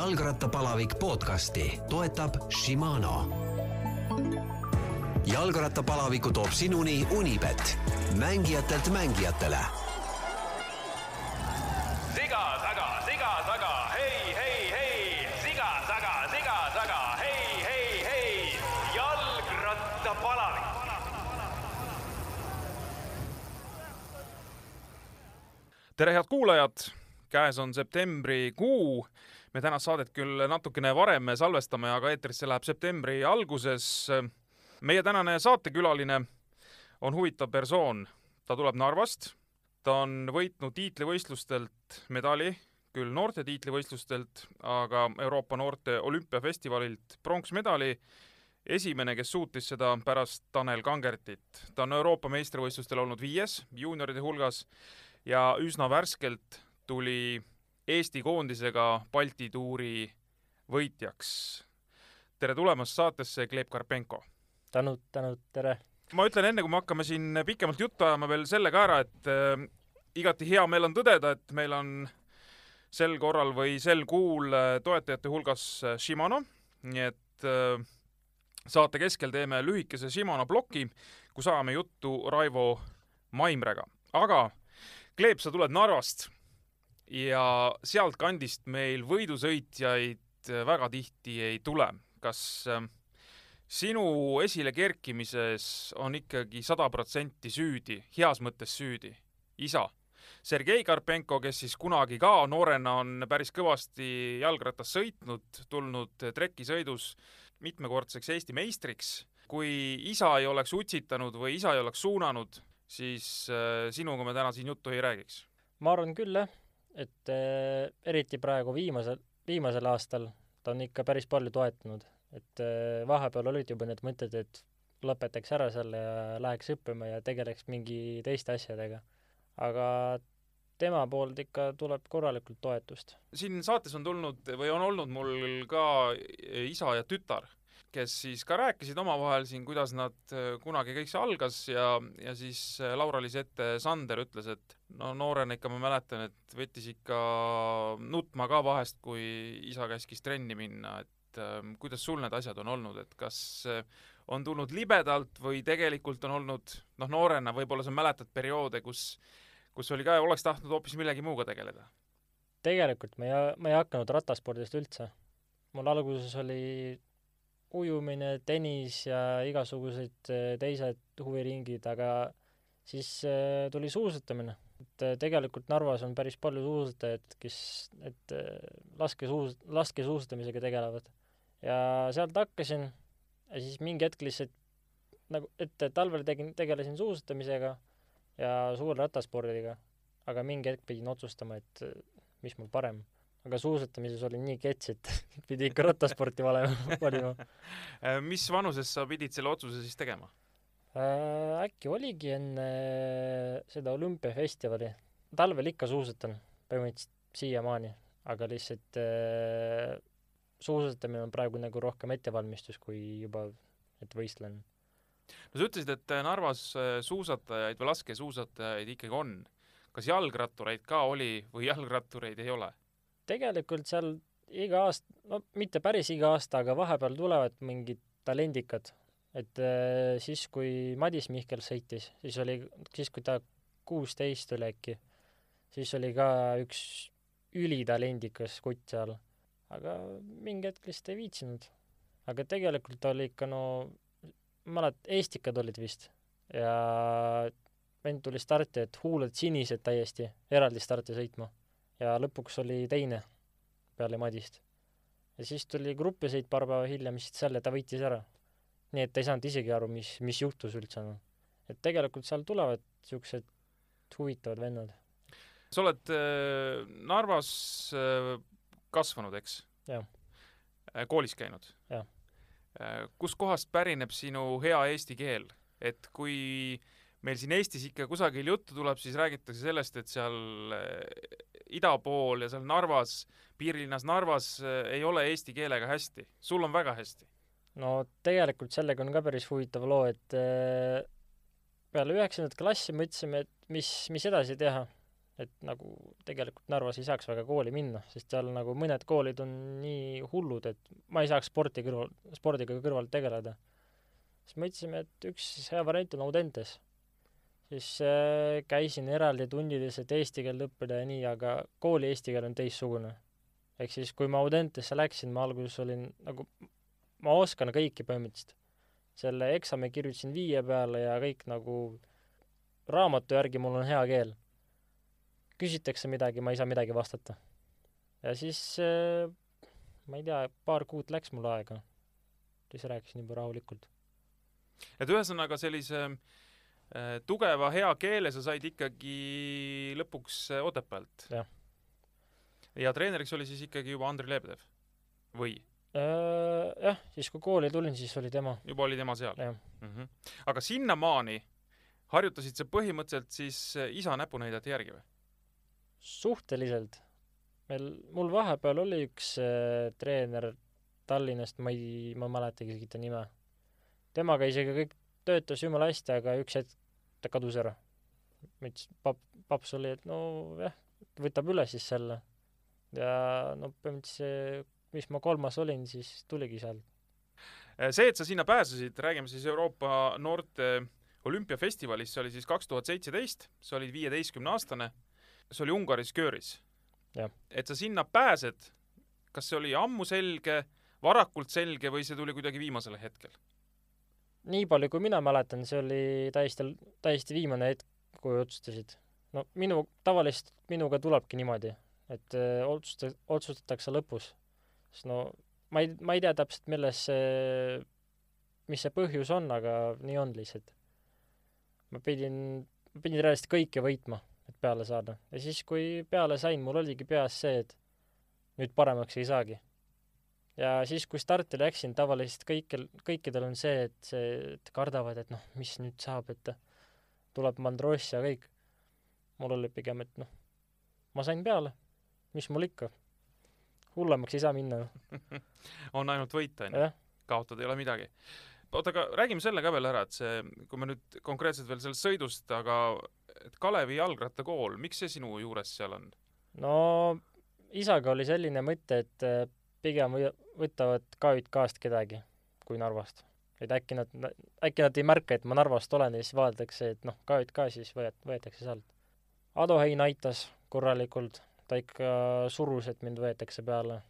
jalgrattapalavik podcasti toetab Shimano. jalgrattapalaviku toob sinuni Unibet, mängijatelt mängijatele. siga taga, siga taga, hei, hei, hei, siga taga, siga taga, hei, hei, hei, jalgrattapalavik. tere, head kuulajad! käes on septembrikuu. Me tänast saadet küll natukene varem salvestame, aga eetrisse läheb septembri alguses. meie tänane saatekülaline on huvitav persoon. ta tuleb Narvast, ta on võitnud tiitlivõistlustelt medali, küll noorte tiitlivõistlustelt, aga Euroopa noorte olümpiafestivalilt pronksmedali esimene, kes suutis seda pärast Tanel Kangertit. ta on Euroopa meistrivõistlustel olnud viies juunioride hulgas ja üsna värskelt tuli Eesti koondisega Balti tuuri võitjaks. tere tulemast saatesse, Gleb Karpenko! tänud, tänud, tere! ma ütlen enne, kui me hakkame siin pikemalt juttu ajama veel selle ka ära, et äh, igati hea meel on tõdeda, et meil on sel korral või sel kuul äh, toetajate hulgas äh, Shimano, nii et äh, saate keskel teeme lühikese Shimano ploki, kus ajame juttu Raivo Maimrega. aga Kleep, sa tuled Narvast ja sealtkandist meil võidusõitjaid väga tihti ei tule. kas äh, sinu esile kerkimises on ikkagi sada protsenti süüdi, heas mõttes süüdi, isa? Sergei Karpenko, kes siis kunagi ka noorena on päris kõvasti jalgrattas sõitnud, tulnud trekisõidus mitmekordseks Eesti meistriks. kui isa ei oleks utsitanud või isa ei oleks suunanud, siis äh, sinuga me täna siin juttu ei räägiks. ma arvan küll jah, et äh, eriti praegu viimasel, viimasel aastal ta on ikka päris palju toetanud, et äh, vahepeal olid juba need mõtted, et lõpetaks ära selle ja läheks õppima ja tegeleks mingi teiste asjadega. aga tema poolt ikka tuleb korralikult toetust. siin saates on tulnud või on olnud mul ka isa ja tütar, kes siis ka rääkisid omavahel siin, kuidas nad äh, kunagi kõik see algas ja, ja siis äh, Laura-Liis Ette Sander ütles, et no noorena ikka ma mäletan, et võttis ikka nutma ka vahest, kui isa käskis trenni minna, et äh, kuidas sul need asjad on olnud, et kas äh, on tulnud libedalt või tegelikult on olnud noh, noorena võib-olla sa mäletad perioode, kus kus oli ka, oleks tahtnud hoopis millegi muuga tegeleda tegelikult ma ei, ma ei hakanud rattaspordist üldse. mul alguses oli ujumine, tennis ja igasugused eh, teised huviringid, aga siis eh, tuli suusatamine. et eh, tegelikult Narvas on päris palju suusatajaid, kes, et laskesuus-, laskesuusatamisega tegelevad. ja sealt hakkasin ja siis mingi hetk lihtsalt nagu, et talvel tegin, tegelesin suusatamisega ja suurrattaspordiga, aga mingi hetk pidin otsustama, et mis mul parem. Aga suusatamises olin nii kets, et pidi ikka rattasporti valima, valima. Äh, mis vanuses sa pidid selle otsuse siis tegema? Äh, äkki oligi enne seda olümpiafestivali, talvel ikka suusatan põhimõtteliselt siiamaani, aga lihtsalt äh, suusatamine on praegu nagu rohkem ettevalmistus kui juba, et võistlen. no sa ütlesid, et Narvas äh, suusatajaid või laskesuusatajaid ikkagi on. kas jalgrattureid ka oli või jalgrattureid ei ole? Tegelikult seal iga aasta, no mitte päris iga aasta, aga vahepeal tulevad mingid talendikad. et äh, siis, kui Madis Mihkel sõitis, siis oli, siis kui ta kuusteist oli äkki, siis oli ka üks ülitalendikas kutt seal. aga mingi hetk lihtsalt ei viitsinud. aga tegelikult oli ikka no, ma mäletan, Eestikad olid vist ja vend tuli starti, et huuled sinised täiesti, eraldi starti sõitma ja lõpuks oli teine peale Madist. ja siis tuli grupisõit paar päeva hiljem, siis selle ta võitis ära. nii et ta ei saanud isegi aru, mis, mis juhtus üldse, noh. et tegelikult seal tulevad niisugused huvitavad vennad. sa oled äh, Narvas äh, kasvanud, eks? Jah.. koolis käinud? Jah.. kuskohast pärineb sinu hea eesti keel, et kui meil siin Eestis ikka kusagil juttu tuleb, siis räägitakse sellest, et seal äh, ida pool ja seal Narvas, piirilinnas Narvas äh, ei ole eesti keelega hästi. sul on väga hästi. no tegelikult sellega on ka päris huvitav loo, et äh, peale üheksandat klassi mõtlesime, et mis, mis edasi teha. et nagu tegelikult Narvas ei saaks väga kooli minna, sest seal nagu mõned koolid on nii hullud, et ma ei saaks sporti kõrval, spordiga kõrvalt tegeleda. siis mõtlesime, et üks hea variant on Audentes. Siis äh, käisin eraldi tundides, et eesti keelt õppida ja nii, aga kooli eesti keel on teistsugune. ehk siis, kui ma Audentesse läksin, ma alguses olin nagu, ma oskan kõiki põhimõtteliselt. selle eksami kirjutasin viie peale ja kõik nagu raamatu järgi mul on hea keel küsitakse midagi, ma ei saa midagi vastata. ja siis äh, ma ei tea, paar kuud läks mul aega, siis rääkisin juba rahulikult. et ühesõnaga sellise äh, tugeva hea keele sa said ikkagi lõpuks äh, Otepäält? ja treeneriks oli siis ikkagi juba Andrei Lebedev või? Äh, jah, siis kui kooli tulin, siis oli tema. juba oli tema seal? mm. -hmm. aga sinnamaani harjutasid sa põhimõtteliselt siis äh, isa näpunäidete järgi või? suhteliselt. meil, mul vahepeal oli üks äh, treener Tallinnast, ma ei, ma ei mäletagi isegi ta nime. temaga isegi kõik töötas jumala hästi, aga üks hetk ta kadus ära. ma ütlesin, pap-, paps oli, et nojah, võtab üle siis selle. ja no põhimõtteliselt see, mis ma kolmas olin, siis tuligi sealt. see, et sa sinna pääsesid, räägime siis Euroopa noorte olümpiafestivalist, see oli siis kaks tuhat seitseteist, sa olid viieteistkümne aastane see oli Ungaris Kööris. et sa sinna pääsed, kas see oli ammu selge, varakult selge või see tuli kuidagi viimasel hetkel? Nii palju, kui mina mäletan, see oli täiesti, täiesti viimane hetk, kui otsustasid. no minu, tavaliselt minuga tulebki niimoodi, et öö, otsusta-, otsustatakse lõpus. sest no ma ei, ma ei tea täpselt, milles see, mis see põhjus on, aga nii on lihtsalt. ma pidin, ma pidin reaalselt kõike võitma et peale saada. ja siis, kui peale sain, mul oligi peas see, et nüüd paremaks ei saagi. Ja siis, kui starti läksin, tavaliselt kõikjal, kõikidel on see, et see, et kardavad, et noh, mis nüüd saab, et tuleb mandross ja kõik. mul oli pigem, et noh, ma sain peale, mis mul ikka. hullemaks ei saa minna ju on ainult võita, onju. kaotada ei ole midagi oota, aga räägime selle ka veel ära, et see, kui me nüüd konkreetselt veel sellest sõidust, aga et Kalevi jalgrattakool, miks see sinu juures seal on? no isaga oli selline mõte, et pigem võtavad KÜK-st kedagi kui Narvast. et äkki nad, äkki nad ei märka, et ma Narvast olen ja siis vaadatakse, et noh, KÜK siis võet-, võetakse sealt. Ado Hein aitas korralikult, ta ikka surus, et mind võetakse peale.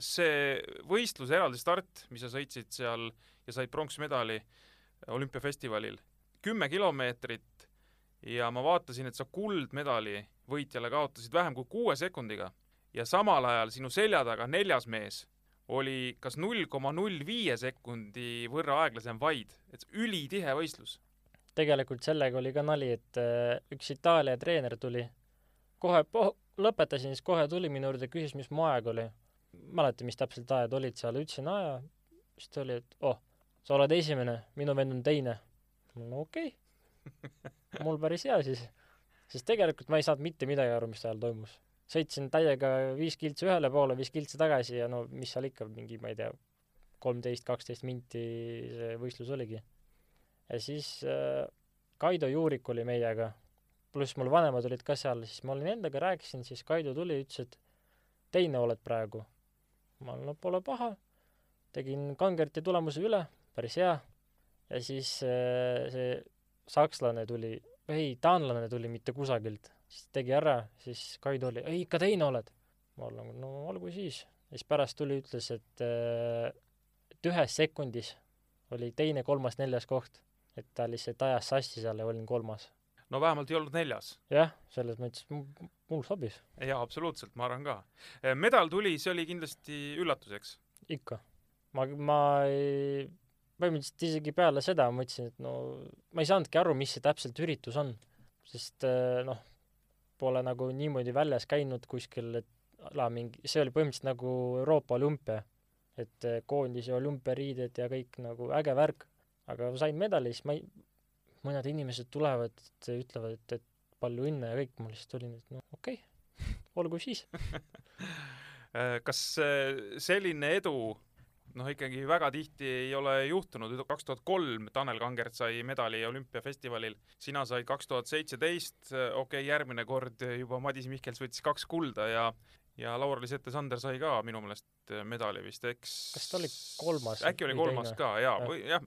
see võistluse eraldi start, mis sa sõitsid seal ja said pronksmedali olümpiafestivalil, kümme kilomeetrit ja ma vaatasin, et sa kuldmedali võitjale kaotasid vähem kui kuue sekundiga ja samal ajal sinu selja taga neljas mees oli kas null koma null viie sekundi võrra aeglasem vaid, et ülitihe võistlus. tegelikult sellega oli ka nali, et äh, üks Itaalia treener tuli, kohe po-, lõpetasin, siis kohe tuli minu juurde, küsis, mis mu aeg oli. mäleta, mis täpselt ajad olid seal, ütlesin aja, siis ta oli, et oh, sa oled esimene, minu vend on teine. no okei okay. mul päris hea siis. sest tegelikult ma ei saanud mitte midagi aru, mis seal toimus. Sõitsin täiega viis kiltsi ühele poole, viis kiltsi tagasi ja no mis seal ikka, mingi, ma ei tea, kolmteist, kaksteist minti see võistlus oligi. ja siis äh, Kaido Juurik oli meiega, pluss mul vanemad olid ka seal, siis ma olin endaga, rääkisin, siis Kaido tuli, ütles, et teine oled praegu. ma olen, no pole paha, tegin kangerti tulemuse üle, päris hea, ja siis äh, see sakslane tuli, ei, taanlane tuli mitte kusagilt, siis tegi ära, siis Kaido oli, ei, ikka teine oled. ma olen nagu, no olgu siis. ja siis pärast tuli, ütles, et, äh, et ühes sekundis oli teine, kolmas, neljas koht. et ta lihtsalt ajas sassi seal ja olin kolmas. no vähemalt ei olnud neljas. jah, selles mõttes mul sobis. jaa, absoluutselt, ma arvan ka. Äh, medal tuli, see oli kindlasti üllatus, eks? ikka. ma, ma ei põhimõtteliselt isegi peale seda mõtlesin, et no ma ei saanudki aru, mis see täpselt üritus on. sest äh, noh, pole nagu niimoodi väljas käinud kuskil, et ala mingi, see oli põhimõtteliselt nagu Euroopa olümpia. et äh, koondise olümpiariided ja kõik nagu äge värk. aga sain medali, siis ma ei, mõned inimesed tulevad, ütlevad, et, et palju õnne ja kõik, ma lihtsalt olin, et noh, okei okay. olgu siis kas selline edu noh, ikkagi väga tihti ei ole juhtunud, kaks tuhat kolm Tanel Kangert sai medali olümpiafestivalil, sina said kaks tuhat seitseteist, okei okay,, järgmine kord juba Madis Mihkels võttis kaks kulda ja ja Laura-Liis Ette-Sander sai ka minu meelest medali vist, eks Kas ta oli kolmas äkki oli kolmas ka jaa või jah,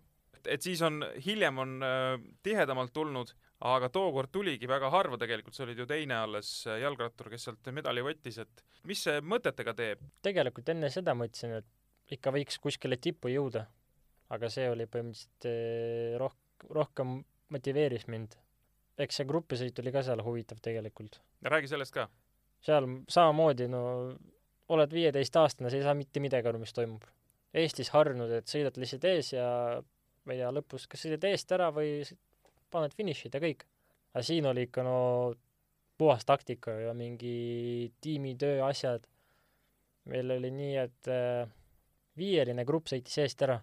et siis on, hiljem on äh, tihedamalt tulnud, aga tookord tuligi väga harva tegelikult, sa olid ju teine alles äh, jalgrattur, kes sealt medali võttis, et mis see mõtetega teeb? tegelikult enne seda mõtlesin, et ikka võiks kuskile tippu jõuda. aga see oli põhimõtteliselt eh, roh-, rohkem motiveeris mind. eks see grupisõit oli ka seal huvitav tegelikult. räägi sellest ka. seal samamoodi, no oled viieteistaastane, sa ei saa mitte midagi aru, mis toimub. Eestis harjunud, et sõidad lihtsalt ees ja ma ei tea, lõpus kas sõidad eest ära või paned finišid ja kõik. aga siin oli ikka no puhas taktika ja mingi tiimitöö asjad. meil oli nii, et äh, viieline grupp sõitis eest ära.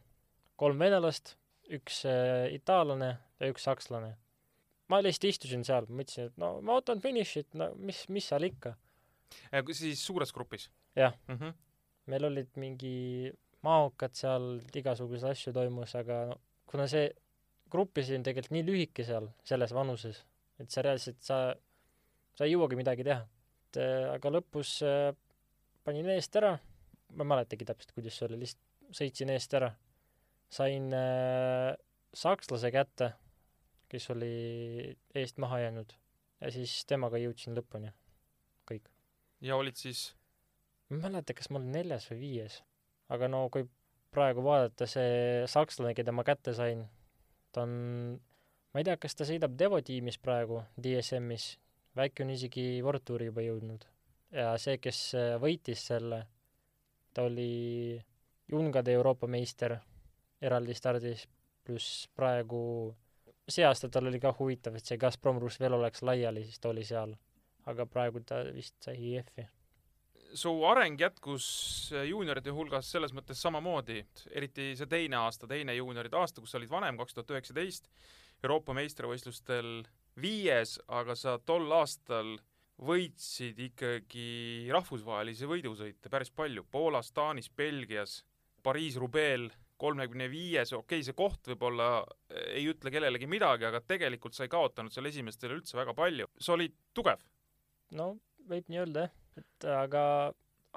kolm venelast, üks äh, itaallane ja üks sakslane. ma lihtsalt istusin seal, mõtlesin, et no ma ootan finišit, no mis, mis seal ikka. siis suures grupis? Jah. mm. -hmm. meil olid mingi maokad seal, igasuguseid asju toimus, aga no, kuna see grupis on tegelikult nii lühike seal, selles vanuses, et sa reaalselt, sa, sa ei jõuagi midagi teha. et äh, aga lõpus äh, panin eest ära, ma ei mäletagi täpselt, kuidas see oli, lihtsalt sõitsin eest ära. sain äh, sakslase kätte, kes oli eest maha jäänud ja siis temaga jõudsin lõpuni. ja olid siis, ma ei mäleta, kas ma olin neljas või viies, aga no kui praegu vaadata, see sakslane, keda ma kätte sain, ta on, ma ei tea, kas ta sõidab Devo tiimis praegu DSM-is äkki on isegi World Touri juba jõudnud. ja see, kes äh, võitis selle, ta oli Jungade Euroopa meister eraldi stardis, pluss praegu see aasta tal oli ka huvitav, et see Gazprom Rusvel oleks laiali, siis ta oli seal. aga praegu ta vist sai IF-i. su areng jätkus juunioride hulgas selles mõttes samamoodi, eriti see teine aasta, teine juunioride aasta, kus sa olid vanem, kaks tuhat üheksateist, Euroopa meistrivõistlustel viies, aga sa tol aastal võitsid ikkagi rahvusvahelisi võidusõite päris palju, Poolas, Taanis, Belgias, Pariis-Rubeel, kolmekümne viies, okei okay,, see koht võib-olla ei ütle kellelegi midagi, aga tegelikult sa ei kaotanud seal esimestel üldse väga palju, sa olid tugev. no võib nii öelda jah, et aga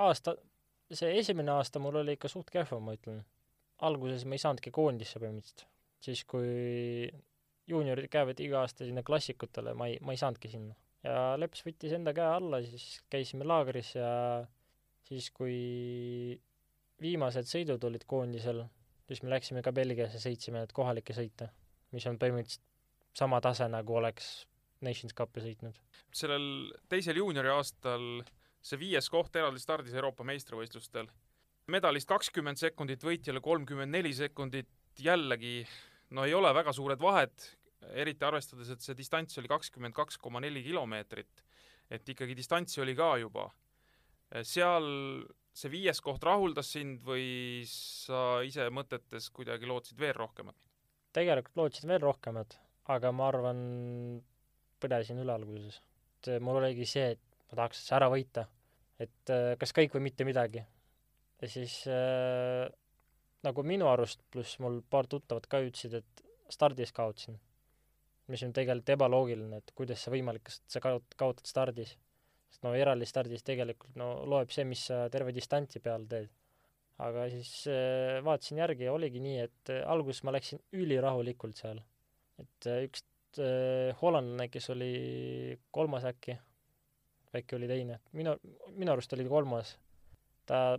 aasta, see esimene aasta mul oli ikka suht kehva, ma ütlen. alguses ma ei saanudki koondisse põhimõtteliselt, siis kui juuniorid käivad iga aasta sinna klassikutele, ma ei, ma ei saanudki sinna. Ja Leps võttis enda käe alla, siis käisime laagris ja siis, kui viimased sõidud olid koondisel, siis me läksime ka Belgiasse, sõitsime neid kohalikke sõite, mis on põhimõtteliselt sama tase, nagu oleks Nations Cupi sõitnud. sellel teisel juuniori aastal see viies koht eraldi stardis Euroopa meistrivõistlustel. medalist kakskümmend sekundit võitjale kolmkümmend neli sekundit, jällegi no ei ole väga suured vahed, eriti arvestades, et see distants oli kakskümmend kaks koma neli kilomeetrit. et ikkagi distantsi oli ka juba. seal see viies koht rahuldas sind või sa ise mõtetes kuidagi lootsid veel rohkemat? tegelikult lootsin veel rohkemat, aga ma arvan, põdesin üle alguses. et mul oligi see, et ma tahaks ära võita, et äh, kas kõik või mitte midagi. ja siis äh, nagu minu arust, pluss mul paar tuttavat ka ütlesid, et stardis kaotasin. Mis on tegelikult ebaloogiline, et kuidas see võimalik, kas sa kaot-, kaotad stardis. sest no eraldi stardis tegelikult no loeb see, mis sa terve distantsi peal teed aga siis äh, vaatasin järgi ja oligi nii, et äh, alguses ma läksin ülirahulikult seal. et äh, üks äh, hollandlane, kes oli kolmas äkki, äkki oli teine, minu, minu arust oli kolmas, ta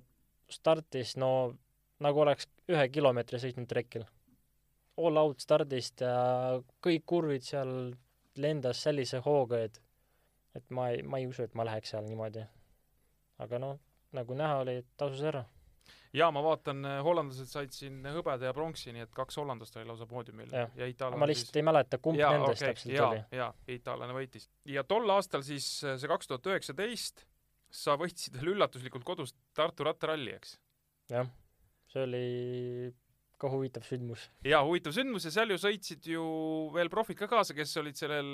startis no nagu oleks ühe kilomeetri sõitnud trekil. All out stardist ja kõik kurvid seal lendas sellise hooga, et et ma ei, ma ei usu, et ma läheks seal niimoodi. aga noh, nagu näha oli, tasus ära jaa, ma vaatan, hollandlased said siin hõbeda ja pronksi, nii et kaks hollandlast oli lausa poodiumil ja aga itaallane ma lihtsalt ei mäleta, kumb jaa, nendest okei, täpselt jaa, oli. jaa, itaallane võitis. ja tol aastal siis see kaks tuhat üheksateist, sa võitsid veel üllatuslikult kodus Tartu rattaralli, eks? jah, see oli ka huvitav sündmus. jaa, huvitav sündmus ja seal ju sõitsid ju veel profid ka kaasa, kes olid sellel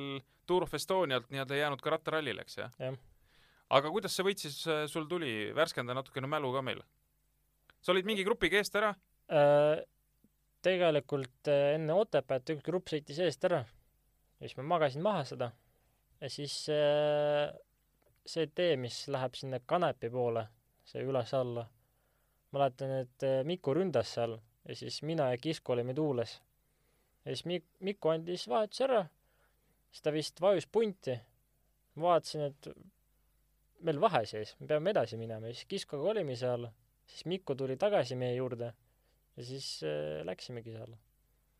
Tour of Estonialt nii-öelda jäänud ka rattarallile, eks jah Jah.? aga kuidas see võit siis äh, sul tuli, värskenda natukene mälu ka meile. sa olid mingi grupiga eest ära? Äh, tegelikult äh, enne Otepääd üks grupp sõitis eest ära ja siis ma magasin maha seda ja siis äh, see tee, mis läheb sinna Kanepi poole, see üles-alla, mäletan, et Miku ründas seal ja siis mina ja Kisko olime tuules. ja siis Mik-, Miku andis vahetuse ära, siis ta vist vajus punti. ma vaatasin, et meil vahe sees, me peame edasi minema ja siis Kiskoga olime seal, siis Miku tuli tagasi meie juurde ja siis äh, läksimegi seal,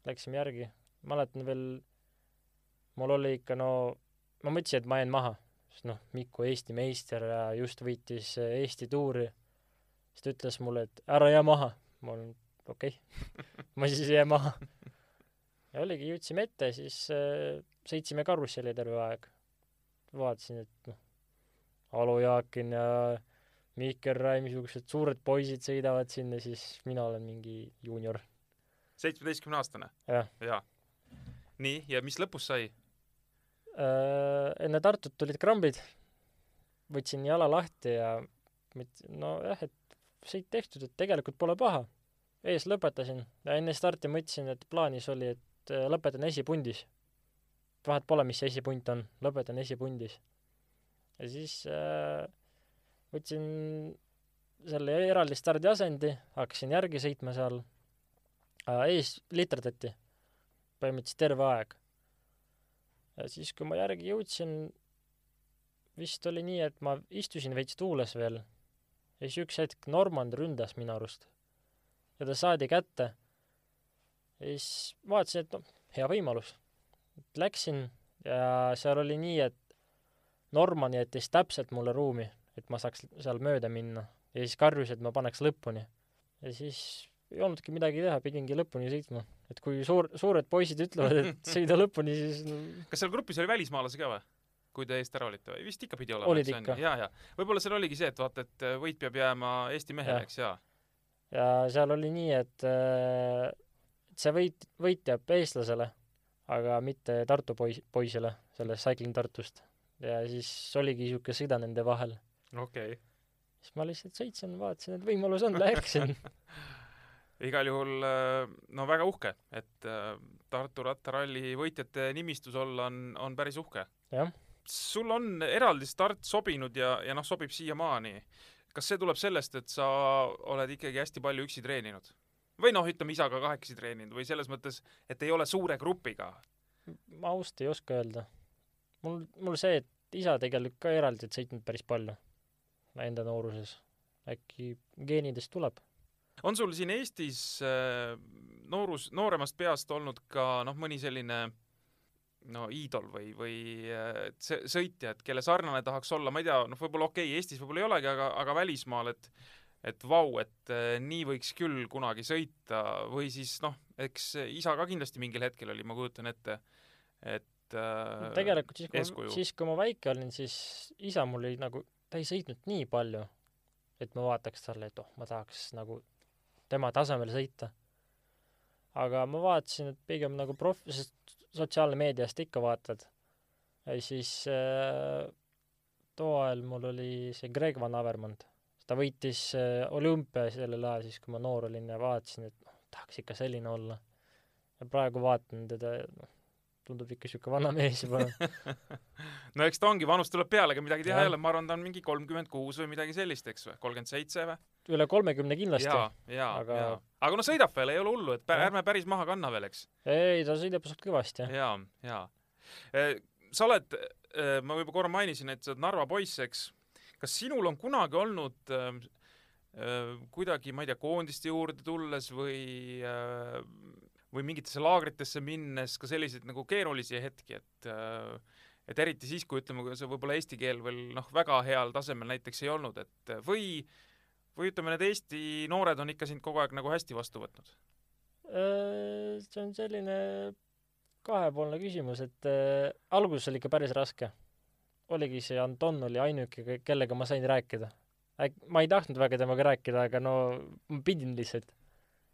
läksime järgi. mäletan veel, mul oli ikka no, ma mõtlesin, et ma jään maha, sest noh, Miku Eesti meister ja just võitis äh, Eesti tuuri. siis ta ütles mulle, et ära jää maha. ma olen okei okay. ma siis jää maha. ja oligi, jõudsime ette, siis äh, sõitsime karusselli terve aeg. vaatasin, et noh, Alo Jaakin ja Mihkel Räim, niisugused suured poisid sõidavad sinna, siis mina olen mingi juunior. seitsmeteistkümne-aastane? jah. jaa. nii, ja mis lõpus sai? Äh, enne Tartut tulid krambid, võtsin jala lahti ja mõtlesin, nojah, et sõit tehtud, et tegelikult pole paha. Ees lõpetasin ja enne starti mõtlesin, et plaanis oli, et äh, lõpetan esipundis. vahet pole, mis see esipunt on, lõpetan esipundis. ja siis äh, võtsin selle eraldi stardiasendi, hakkasin järgi sõitma seal äh,, ees literdati põhimõtteliselt terve aeg ja siis, kui ma järgi jõudsin, vist oli nii, et ma istusin veits tuules veel ja siis üks hetk Normand ründas minu arust ja ta saadi kätte. ja siis vaatasin, et noh, hea võimalus. Läksin ja seal oli nii, et Norman jättis täpselt mulle ruumi, et ma saaks seal mööda minna ja siis karjus, et ma paneks lõpuni. ja siis ei olnudki midagi teha, pidingi lõpuni sõitma. et kui suur, suured poisid ütlevad, et sõida lõpuni, siis no, kas seal grupis oli välismaalasi ka või? kui te eest ära olite või? vist ikka pidi olema. Olid ikka. jaa, jaa. võib-olla seal oligi see, et vaata, et võit peab jääma Eesti mehele, eks jaa. Ja seal oli nii, et äh, et see võit, võit jääb eestlasele, aga mitte Tartu pois-, poisile, sellest Cycling Tartust. ja siis oligi niisugune sõda nende vahel. okei okay.. siis ma lihtsalt sõitsin, vaatasin, et võimalus on, läksin. igal juhul äh, no väga uhke, et äh, Tartu rattaralli võitjate nimistus olla on, on päris uhke. jah, sul on eraldi start sobinud ja, ja noh, sobib siiamaani. Kas see tuleb sellest, et sa oled ikkagi hästi palju üksi treeninud? või noh, ütleme isaga kahekesi treeninud või selles mõttes, et ei ole suure grupiga? ma ausalt ei oska öelda. mul, mul see, et isa tegelikult ka eraldi sõitnud päris palju enda nooruses. äkki geenidest tuleb. on sul siin Eestis äh, noorus, nooremast peast olnud ka noh, mõni selline no iidol või, või äh, see sõitja, et kelle sarnane tahaks olla, ma ei tea, noh, võib-olla okei okay,, Eestis võib-olla ei olegi, aga, aga välismaal, et et vau, et äh, nii võiks küll kunagi sõita või siis noh, eks isa ka kindlasti mingil hetkel oli, ma kujutan ette, et äh, tegelikult siis, kui siis kui ma väike olin, siis isa mul oli nagu, ta ei sõitnud nii palju, et ma vaataks talle, et oh, ma tahaks nagu tema tasemel sõita. aga ma vaatasin, et pigem nagu prof-, sest sotsiaalmeediast ikka vaatad. ja siis äh, too ajal mul oli see Greg Van Avermand. ta võitis äh, olümpia sellel ajal siis, kui ma noor olin ja vaatasin, et noh, tahaks ikka selline olla. ja praegu vaatan teda, noh, tundub ikka siuke vana mees juba. no eks ta ongi, vanus tuleb peale, ega midagi teha ei ole, ma arvan, ta on mingi kolmkümmend kuus või midagi sellist, eks või, kolmkümmend seitse või? Üle kolmekümne kindlasti. aga- jaa. aga no sõidab veel, ei ole hullu, et pä- Jah. ärme päris maha kanna veel, eks. ei, ta sõidab suht kõvasti, jah. jaa, jaa. sa oled, ma juba korra mainisin, et sa oled Narva poiss, eks. kas sinul on kunagi olnud äh, äh, kuidagi, ma ei tea, koondiste juurde tulles või äh, või mingitesse laagritesse minnes ka selliseid nagu keerulisi hetki, et äh, et eriti siis, kui ütleme, kui see võib-olla eesti keel veel noh, väga heal tasemel näiteks ei olnud, et või või ütleme, need Eesti noored on ikka sind kogu aeg nagu hästi vastu võtnud? see on selline kahepoolne küsimus, et äh, alguses oli ikka päris raske. oligi see Anton oli ainuke, kellega ma sain rääkida. äk-, ma ei tahtnud väga temaga rääkida, aga no ma pidin lihtsalt.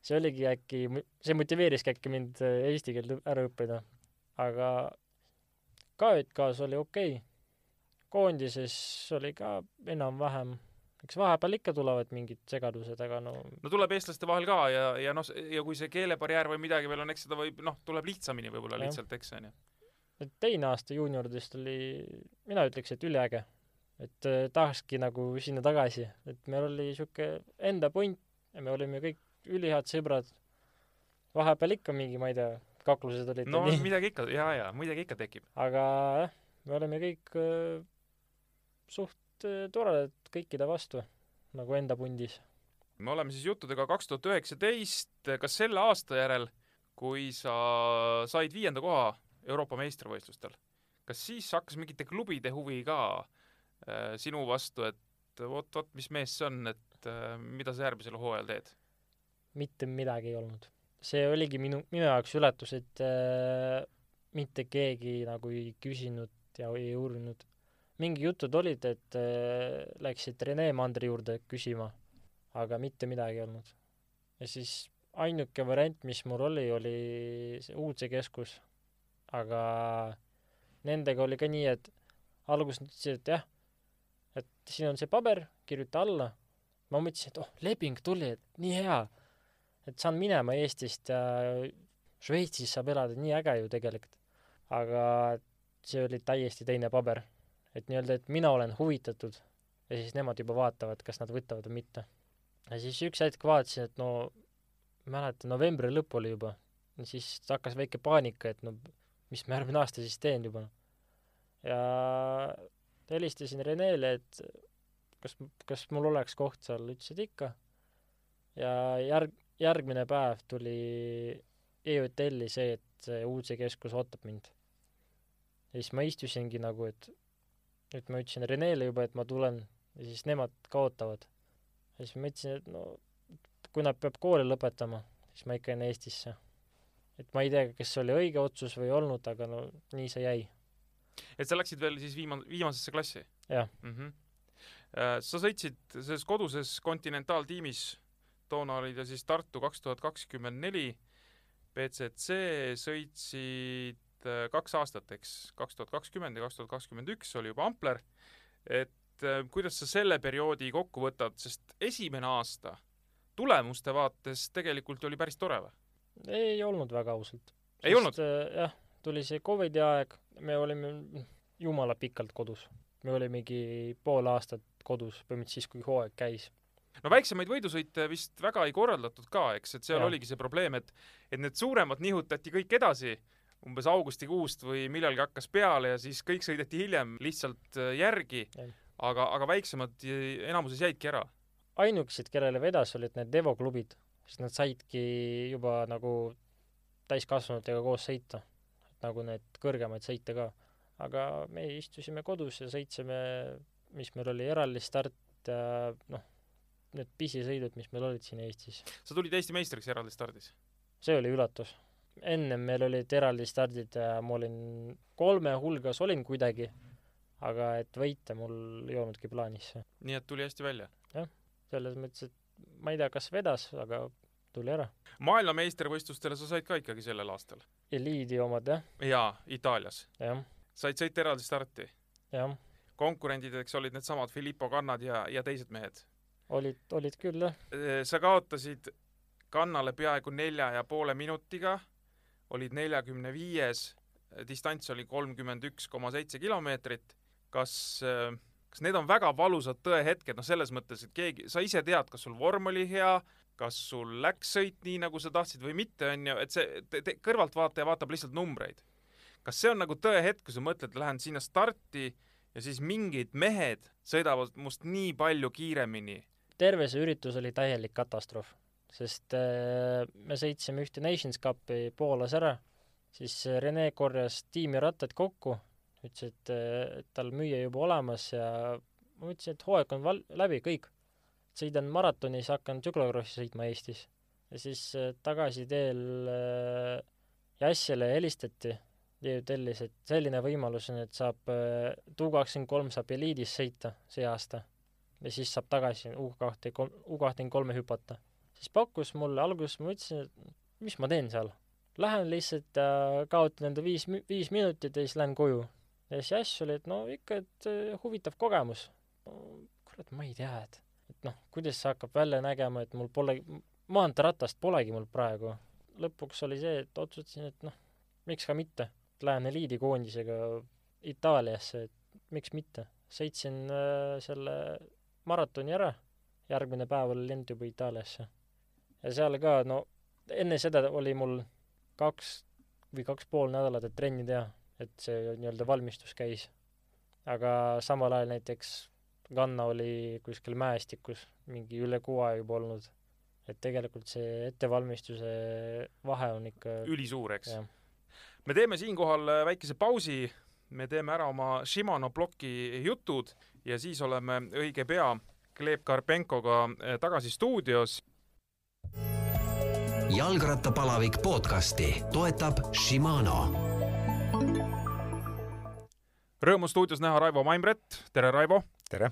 see oligi äkki, see motiveeriski äkki mind äh, eesti keelt ära õppida. aga KÜK-s oli okei okay.. koondises oli ka enam-vähem, eks vahepeal ikka tulevad mingid segadused, aga no no tuleb eestlaste vahel ka ja, ja noh, ja kui see keelebarjäär või midagi veel on, eks seda võib, noh, tuleb lihtsamini võib-olla lihtsalt, eks onju. et teine aasta juunioridest oli, mina ütleks, et üliäge. et äh, tahakski nagu sinna tagasi, et meil oli sihuke enda punt ja me olime kõik ülihead sõbrad. vahepeal ikka mingi, ma ei tea, kaklused olid no nii, midagi ikka, jaa, jaa, midagi ikka tekib. aga jah, me oleme kõik äh, suht äh, toredad kõikide vastu, nagu enda pundis. me oleme siis juttudega kaks tuhat üheksateist, kas selle aasta järel, kui sa said viienda koha Euroopa meistrivõistlustel, kas siis hakkas mingite klubide huvi ka äh, sinu vastu, et vot-vot, mis mees see on, et äh, mida sa järgmisel hooajal teed? mitte midagi ei olnud. see oligi minu, minu jaoks üllatus, et äh, mitte keegi nagu ei küsinud ja ei uurinud. Mingi jutud olid, et äh, läksid Rene Mandri juurde küsima, aga mitte midagi ei olnud. ja siis ainuke variant, mis mul oli, oli see Uudse keskus. aga nendega oli ka nii, et alguses nad ütlesid, et jah, et siin on see paber, kirjuta alla. ma mõtlesin, et oh, leping tuli, et nii hea et saan minema Eestist ja Šveitsis saab elada, nii äge ju tegelikult. aga see oli täiesti teine paber. Et nii-öelda, et mina olen huvitatud ja siis nemad juba vaatavad, kas nad võtavad või mitte. ja siis üks hetk vaatasin, et no mäletan, novembri lõpp oli juba, siis hakkas väike paanika, et no mis ma järgmine aasta siis teen juba. ja helistasin Renele, et kas, kas mul oleks koht seal, ütles, et ikka. ja järg-, järgmine päev tuli EÜTL-i see, et Uudse keskus ootab mind. ja siis ma istusingi nagu, et et ma ütlesin Renele juba, et ma tulen ja siis nemad ka ootavad. ja siis ma mõtlesin, et no kui nad peab kooli lõpetama, siis ma ikka jään Eestisse. et ma ei tea, kas see oli õige otsus või ei olnud, aga no nii see jäi. et sa läksid veel siis viima-, viimasesse klassi Jah. mm? -hmm. sa sõitsid selles koduses kontinentaaltiimis, toona oli ta siis Tartu kaks tuhat kakskümmend neli, BCC sõitsid kaks aastat, eks, kaks tuhat kakskümmend ja kaks tuhat kakskümmend üks oli juba Ampler, et äh, kuidas sa selle perioodi kokku võtad, sest esimene aasta tulemuste vaates tegelikult oli päris tore või? ei olnud väga ausalt. Ei olnud? jah, tuli see Covidi aeg, me olime jumala pikalt kodus. me olimegi pool aastat kodus, põhimõtteliselt siis, kui hooaeg käis. no väiksemaid võidusõite vist väga ei korraldatud ka, eks, et seal Jah. oligi see probleem, et et need suuremad nihutati kõik edasi umbes augustikuust või millalgi hakkas peale ja siis kõik sõideti hiljem lihtsalt äh, järgi aga, aga väiksemad enamuses jäidki ära. ainukesed, kellele vedas, olid need Devo klubid, sest nad saidki juba nagu täiskasvanutega koos sõita, nagu need kõrgemaid sõite ka. aga me istusime kodus ja sõitsime, mis meil oli eraldi start ja noh, need pisisõidud, mis meil olid siin Eestis. sa tulid Eesti meistriks eraldi stardis. see oli üllatus. Ennem meil olid eraldi stardid ja ma olin kolme hulgas olin kuidagi, aga et võita mul ei olnudki plaanis. nii et tuli hästi välja. selles mõttes, et ma ei tea, kas vedas, aga tuli ära. maailmameistrivõistlustele sa said ka ikkagi sellel aastal? Eliidi omad jah, jaa, Itaalias. jah, said sõita eraldi starti. jah, konkurendideks olid needsamad Filippo Kannad ja, ja teised mehed. olid, olid küll jah, sa kaotasid kannale peaaegu nelja ja poole minutiga, olid neljakümne viies, distants oli kolmkümmend üks koma seitse kilomeetrit. kas, kas need on väga valusad tõehetked, noh selles mõttes, et keegi, sa ise tead, kas sul vorm oli hea, kas sul läks sõit nii, nagu sa tahtsid või mitte, on ju, et see te, te, kõrvaltvaataja vaatab lihtsalt numbreid. kas see on nagu tõehetk, kui sa mõtled, lähen sinna starti ja siis mingid mehed sõidavad must nii palju kiiremini terve see üritus oli täielik katastroof, sest äh, me sõitsime ühte Nations Cupi Poolas ära, siis äh, Rene korjas tiimi rattad kokku, ütles, et äh, et tal müüa juba olemas ja ma ütlesin, et hooaeg on val-, läbi, kõik. sõidan maratonis, hakkan tsüklokrossi sõitma Eestis. ja siis tagasiteel Jassile helistati, EÜTL-is, et selline võimalus on, et saab äh, Tu kakskümmend kolm saab eliidis sõita see aasta ja siis saab tagasi U kahte, U kahtekümmend kolme hüpata. Siis pakkus mulle, alguses ma mõtlesin, et mis ma teen seal. Lähen lihtsalt ja kaotan enda viis, viis minutit ja siis lähen koju. ja siis Ash oli, et no ikka, et eh, huvitav kogemus. kurat, ma ei tea, et et noh, kuidas see hakkab välja nägema, et mul pole, maanteeratast polegi mul praegu. lõpuks oli see, et otsustasin, et noh, miks ka mitte, lähen eliidikoondisega Itaaliasse, et miks mitte. sõitsin äh, selle maratoni ära, järgmine päev oli lend juba Itaaliasse. Ja seal ka, no enne seda oli mul kaks või kaks pool nädalat, et trenni teha, et see nii-öelda valmistus käis. aga samal ajal näiteks kanna oli kuskil mäestikus mingi üle kuu aja juba olnud. et tegelikult see ettevalmistuse vahe on ikka ülisuur, eks? me teeme siinkohal äh, väikese pausi, me teeme ära oma Shimano ploki jutud ja siis oleme õige pea Gleb Karpenkoga äh, tagasi stuudios. Jalgrattapalavik podcasti toetab Shimano Rõõmu stuudios näha Raivo Maimret, tere Raivo! tere!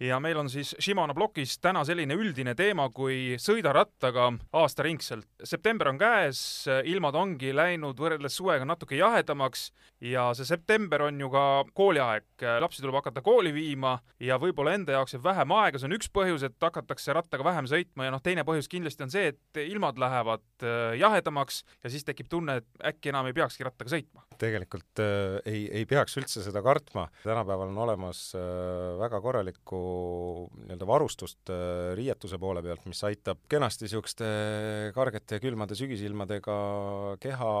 Ja meil on siis Shimano plokis täna selline üldine teema kui sõida rattaga aastaringselt. september on käes, ilmad ongi läinud võrreldes suvega natuke jahedamaks ja see september on ju ka kooliaeg, lapsi tuleb hakata kooli viima ja võib-olla enda jaoks jääb vähem aega, see on üks põhjus, et hakatakse rattaga vähem sõitma ja noh, teine põhjus kindlasti on see, et ilmad lähevad äh, jahedamaks ja siis tekib tunne, et äkki enam ei peakski rattaga sõitma. Tegelikult äh, ei, ei peaks üldse seda kartma, tänapäeval on olemas äh, väga korralikku nii-öelda varustust äh, riietuse poole pealt, mis aitab kenasti niisuguste kargete külmade sügisilmadega keha,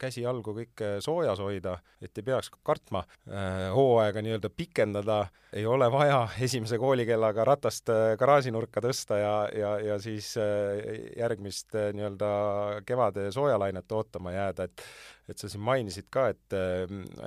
käsi-jalgu kõike soojas hoida, et ei peaks kartma. Äh, hooaega nii-öelda pikendada, ei ole vaja. Esimese koolikellaga ratast äh, garaažinurka tõsta ja, ja, ja siis äh, järgmist äh, nii-öelda kevade soojalainet ootama jääda, et et sa siin mainisid ka, et,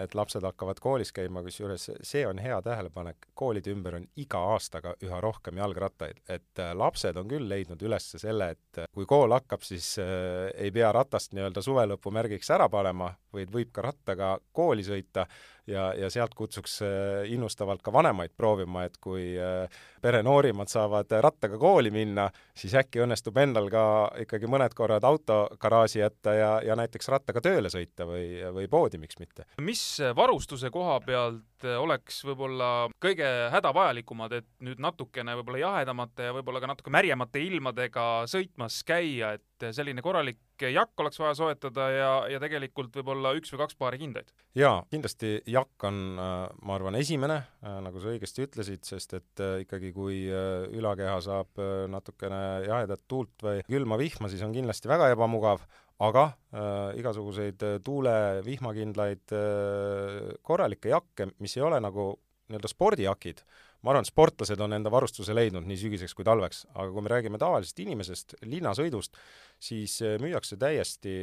et lapsed hakkavad koolis käima, kusjuures see on hea tähelepanek, koolide ümber on iga aastaga üha rohkem jalgrattaid, et lapsed on küll leidnud üles selle, et kui kool hakkab, siis äh, ei pea ratast nii-öelda suvelõpu märgiks ära panema, vaid võib ka rattaga kooli sõita ja, ja sealt kutsuks äh, innustavalt ka vanemaid proovima, et kui äh, pere noorimad saavad rattaga kooli minna, siis äkki õnnestub endal ka ikkagi mõned korrad auto garaaži jätta ja, ja näiteks rattaga tööle sõita või, või poodi, miks mitte. mis varustuse koha pealt oleks võib-olla kõige hädavajalikumad, et nüüd natukene võib-olla jahedamate ja võib-olla ka natuke märjemate ilmadega sõitmas käia, et selline korralik jakk oleks vaja soetada ja, ja tegelikult võib-olla üks või kaks paari kindaid? jaa, kindlasti jakk on, ma arvan, esimene, nagu sa õigesti ütlesid, sest et äh, ikkagi kui äh, ülakeha saab äh, natukene jahedat tuult või külma vihma, siis on kindlasti väga ebamugav, aga äh, igasuguseid tuule, vihmakindlaid äh, korralikke jakke, mis ei ole nagu nii-öelda spordijakid, ma arvan, et sportlased on enda varustuse leidnud nii sügiseks kui talveks, aga kui me räägime tavalisest inimesest, linnasõidust, siis müüakse täiesti,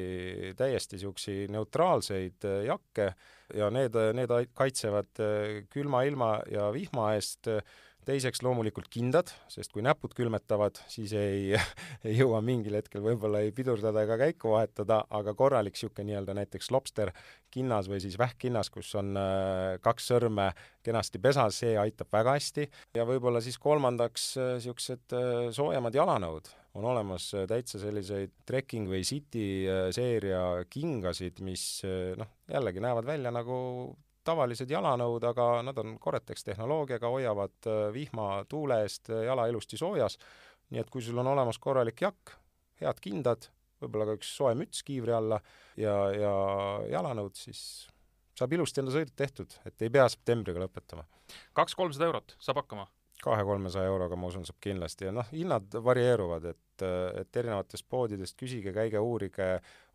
täiesti niisuguseid neutraalseid jakke ja need, need kaitsevad külma ilma ja vihma eest teiseks loomulikult kindad, sest kui näpud külmetavad, siis ei, ei jõua mingil hetkel võib-olla ei pidurdada ega käiku vahetada, aga korralik niisugune nii-öelda näiteks lobster kinnas või siis vähkkinnas, kus on äh, kaks sõrme kenasti pesas, see aitab väga hästi. ja võib-olla siis kolmandaks niisugused äh, äh, soojemad jalanõud. on olemas täitsa selliseid trekking või city seeria kingasid, mis noh, jällegi näevad välja nagu tavalised jalanõud, aga nad on Gore-Tex tehnoloogiaga, hoiavad äh, vihma, tuule eest äh, jala ilusti soojas, nii et kui sul on olemas korralik jakk, head kindad, võib-olla ka üks soe müts kiivri alla ja, ja jalanõud, siis saab ilusti enda sõidud tehtud, et ei pea septembriga lõpetama. kaks-kolmsada eurot saab hakkama? Kahe-kolmesaja euroga, ma usun, saab kindlasti. Ja noh, hinnad varieeruvad, et, et erinevatest poodidest küsige, käige, uurige,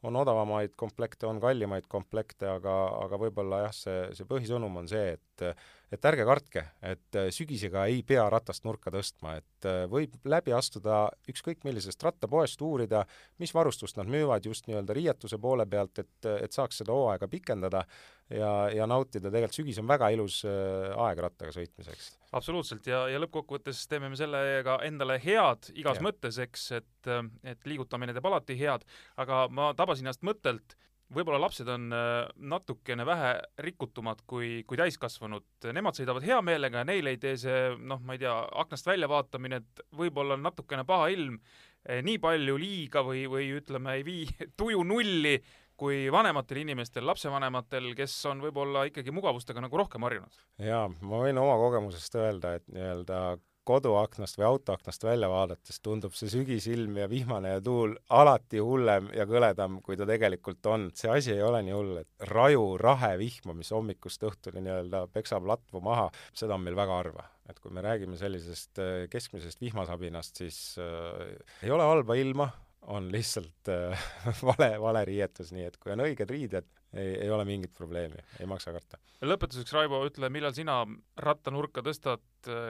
on odavamaid komplekte, on kallimaid komplekte, aga, aga võib-olla jah, see, see põhisõnum on see, et et ärge kartke, et sügisega ei pea ratast nurka tõstma, et võib läbi astuda ükskõik millisest rattapoest, uurida, mis varustust nad müüvad just nii-öelda riietuse poole pealt, et, et saaks seda hooaega pikendada ja, ja nautida, tegelikult sügis on väga ilus aeg rattaga sõitmiseks. absoluutselt, ja, ja lõppkokkuvõttes teeme me sellega endale head igas ja. mõttes, eks, et, et liigutamine teeb alati head, aga ma tabasin ennast mõttelt, võib-olla lapsed on äh, natukene vähe rikutumad kui, kui täiskasvanud, nemad sõidavad hea meelega ja neile ei tee see, noh, ma ei tea, aknast välja vaatamine, et võib-olla on natukene paha ilm, eh, nii palju liiga või, või ütleme, ei vii tuju nulli, kui vanematel inimestel, lapsevanematel, kes on võib-olla ikkagi mugavustega nagu rohkem harjunud? jaa, ma võin oma kogemusest öelda, et nii-öelda koduaknast või autoaknast välja vaadates tundub see sügisilm ja vihmane ja tuul alati hullem ja kõledam, kui ta tegelikult on. see asi ei ole nii hull, et raju rahe vihma, mis hommikust õhtuni nii-öelda peksab latvu maha, seda on meil väga harva. et kui me räägime sellisest äh, keskmisest vihmasabinast, siis äh, ei ole halba ilma, on lihtsalt äh, vale, vale riietus, nii et kui on õiged riided, ei, ei ole mingit probleemi, ei maksa karta. lõpetuseks, Raivo, ütle, millal sina rattanurka tõstad,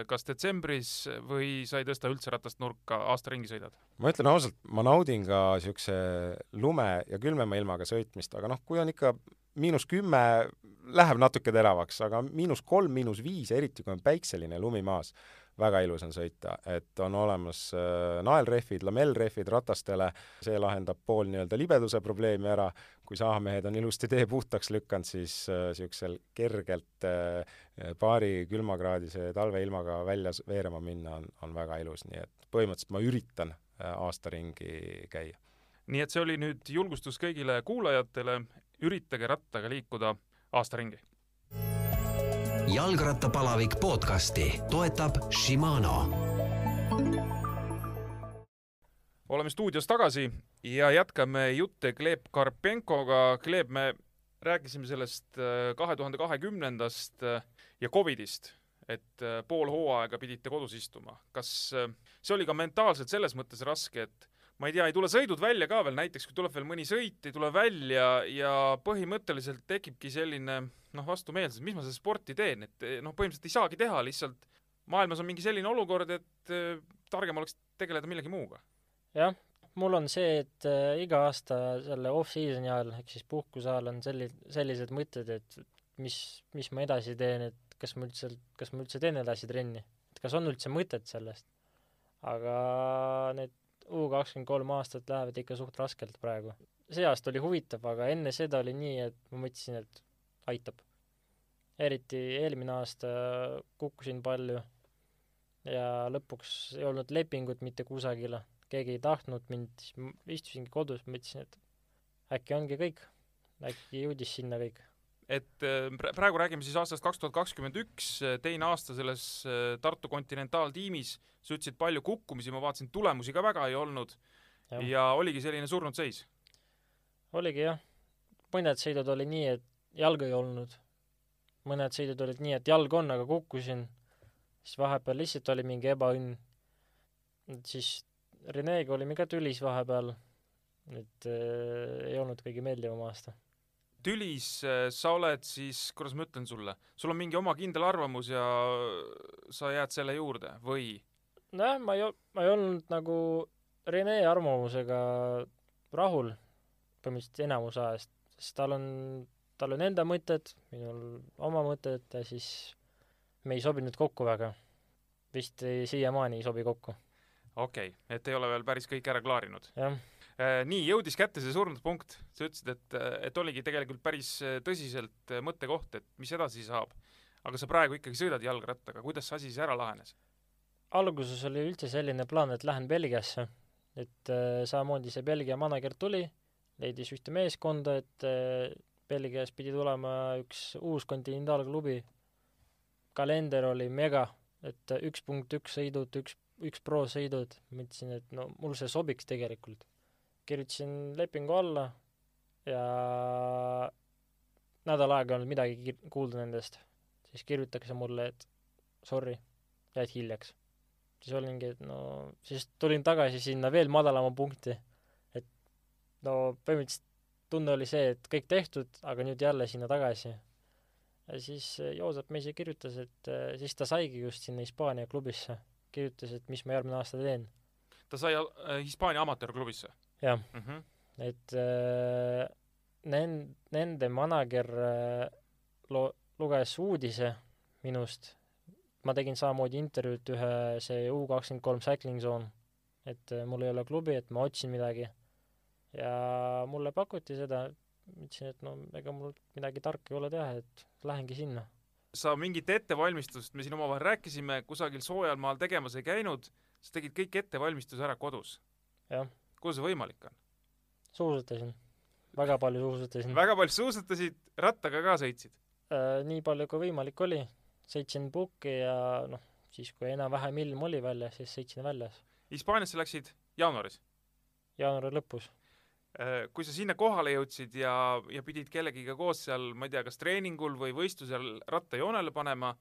kas detsembris või sa ei tõsta üldse ratast nurka, aasta ringi sõidad? ma ütlen ausalt, ma naudin ka niisuguse lume ja külmema ilmaga sõitmist, aga noh, kui on ikka miinus kümme, läheb natuke teravaks, aga miinus kolm, miinus viis, eriti kui on päikseline lumi maas, väga ilus on sõita, et on olemas äh, naelrehvid, lamellrehvid ratastele, see lahendab pool nii-öelda libeduse probleemi ära, kui saamehed on ilusti tee puhtaks lükanud, siis niisugusel äh, kergelt äh, paari külmakraadise talveilmaga välja veerema minna on, on väga ilus, nii et põhimõtteliselt ma üritan äh, aasta ringi käia. nii et see oli nüüd julgustus kõigile kuulajatele, üritage rattaga liikuda aasta ringi. Jalgrattapalavik podcasti toetab Shimano. oleme stuudios tagasi ja jätkame jutte Gleb Karpenkoga. Gleb, me rääkisime sellest äh, kahe tuhande kahekümnendast äh, ja Covidist, et äh, pool hooaega pidite kodus istuma. kas see oli ka mentaalselt selles mõttes raske, et ma ei tea, ei tule sõidud välja ka veel, näiteks kui tuleb veel mõni sõit, ei tule välja ja põhimõtteliselt tekibki selline noh, vastumeelsus, mis ma seda sporti teen, et noh, põhimõtteliselt ei saagi teha, lihtsalt maailmas on mingi selline olukord, et äh, targem oleks tegeleda millegi muuga. jah, mul on see, et äh, iga aasta selle off-season'i ajal ehk siis puhkuse ajal on selli-, sellised mõtted, et mis, mis ma edasi teen, et kas ma üldse, kas ma üldse teen edasi trenni, et kas on üldse mõtet sellest. aga need U kakskümmend kolm aastat lähevad ikka suht raskelt praegu. see aasta oli huvitav, aga enne seda oli nii, et ma mõtlesin, et aitab. eriti eelmine aasta kukkusin palju ja lõpuks ei olnud lepingut mitte kusagile, keegi ei tahtnud mind, siis ma istusingi kodus, mõtlesin, et äkki ongi kõik, äkki jõudis sinna kõik et äh, praegu räägime siis aastast kaks tuhat kakskümmend üks, teine aasta selles äh, Tartu kontinentaaltiimis, sa ütlesid palju kukkumisi, ma vaatasin, tulemusi ka väga ei olnud. Ja, ja oligi selline surnud seis? oligi jah, mõned sõidud oli nii, et jalga ei olnud, mõned sõidud olid nii, et jalg on, aga kukkusin, siis vahepeal lihtsalt oli mingi ebaõnn, siis Renega olime ka tülis vahepeal, et äh, ei olnud kõige meeldivam aasta. Tülis äh, sa oled siis, kuidas ma ütlen sulle, sul on mingi oma kindel arvamus ja sa jääd selle juurde või? Nojah, ma ei, ma ei olnud nagu Rene arvamusega rahul põhimõtteliselt enamus ajast, sest tal on, tal on enda mõtted, minul oma mõtted ja siis me ei sobinud kokku väga. vist siiamaani ei sobi kokku. okei okay., et ei ole veel päris kõik ära klaarinud? jah Äh, nii, jõudis kätte see surnud punkt, sa ütlesid, et, et oligi tegelikult päris äh, tõsiselt äh, mõttekoht, et mis edasi saab. aga sa praegu ikkagi sõidad jalgrattaga, kuidas see asi siis ära lahenes? Alguses oli üldse selline plaan, et lähen Belgiasse, et äh, samamoodi see Belgia manager tuli, leidis ühte meeskonda, et äh, Belgias pidi tulema üks uus kontinentaalklubi, kalender oli mega, et üks punkt üks sõidud, üks, üks pro sõidud, mõtlesin, et no mul see sobiks tegelikult kirjutasin lepingu alla ja nädal aega ei olnud midagi kuulda nendest. siis kirjutatakse mulle, et sorry, jäid hiljaks. Siis olingi, et no, siis tulin tagasi sinna veel madalama punkti. et no põhimõtteliselt tunne oli see, et kõik tehtud, aga nüüd jälle sinna tagasi. ja siis Joosep Meisi kirjutas, et siis ta saigi just sinna Hispaania klubisse. kirjutas, et mis ma järgmine aasta teen. ta sai äh, Hispaania amatöörklubisse? jah mm, -hmm. et äh, nen-, nende manager äh, lo-, luges uudise minust, ma tegin samamoodi intervjuud ühe, see U kakskümmend kolm Cycling Zone, et äh, mul ei ole klubi, et ma otsin midagi. ja mulle pakuti seda, ütlesin, et no ega mul midagi tarka ei ole teha, et lähengi sinna. sa mingit ettevalmistust, me siin omavahel rääkisime, kusagil soojal maal tegemas ei käinud, sa tegid kõik ettevalmistuse ära kodus? jah kuidas see võimalik on? suusatasin, väga palju suusatasin. väga palju suusatasid, rattaga ka sõitsid äh,? nii palju kui võimalik oli, sõitsin pukki ja noh, siis kui enam-vähem ilm oli väljas, siis sõitsin väljas Hispaaniasse läksid jaanuaris. jaanuari lõpus. kui sa sinna kohale jõudsid ja, ja pidid kellegiga koos seal, ma ei tea, kas treeningul või võistlusel ratta joonele panema,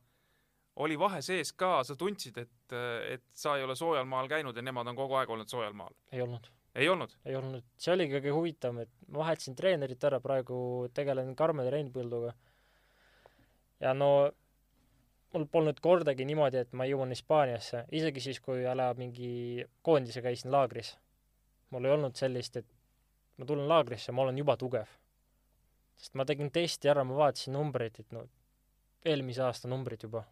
oli vahe sees ka, sa tundsid, et, et sa ei ole soojal maal käinud ja nemad on kogu aeg olnud soojal maal? ei olnud, ei olnud? ei olnud, see oligi kõige huvitavam, et ma vahetasin treenerit ära, praegu tegelen Karmen Reinpõlduga. ja no mul polnud kordagi niimoodi, et ma jõuan Hispaaniasse, isegi siis, kui a la mingi koondise käisin laagris. mul ei olnud sellist, et ma tulen laagrisse, ma olen juba tugev. sest ma tegin testi ära, ma vaatasin numbreid, et no eelmise aasta numbrid juba.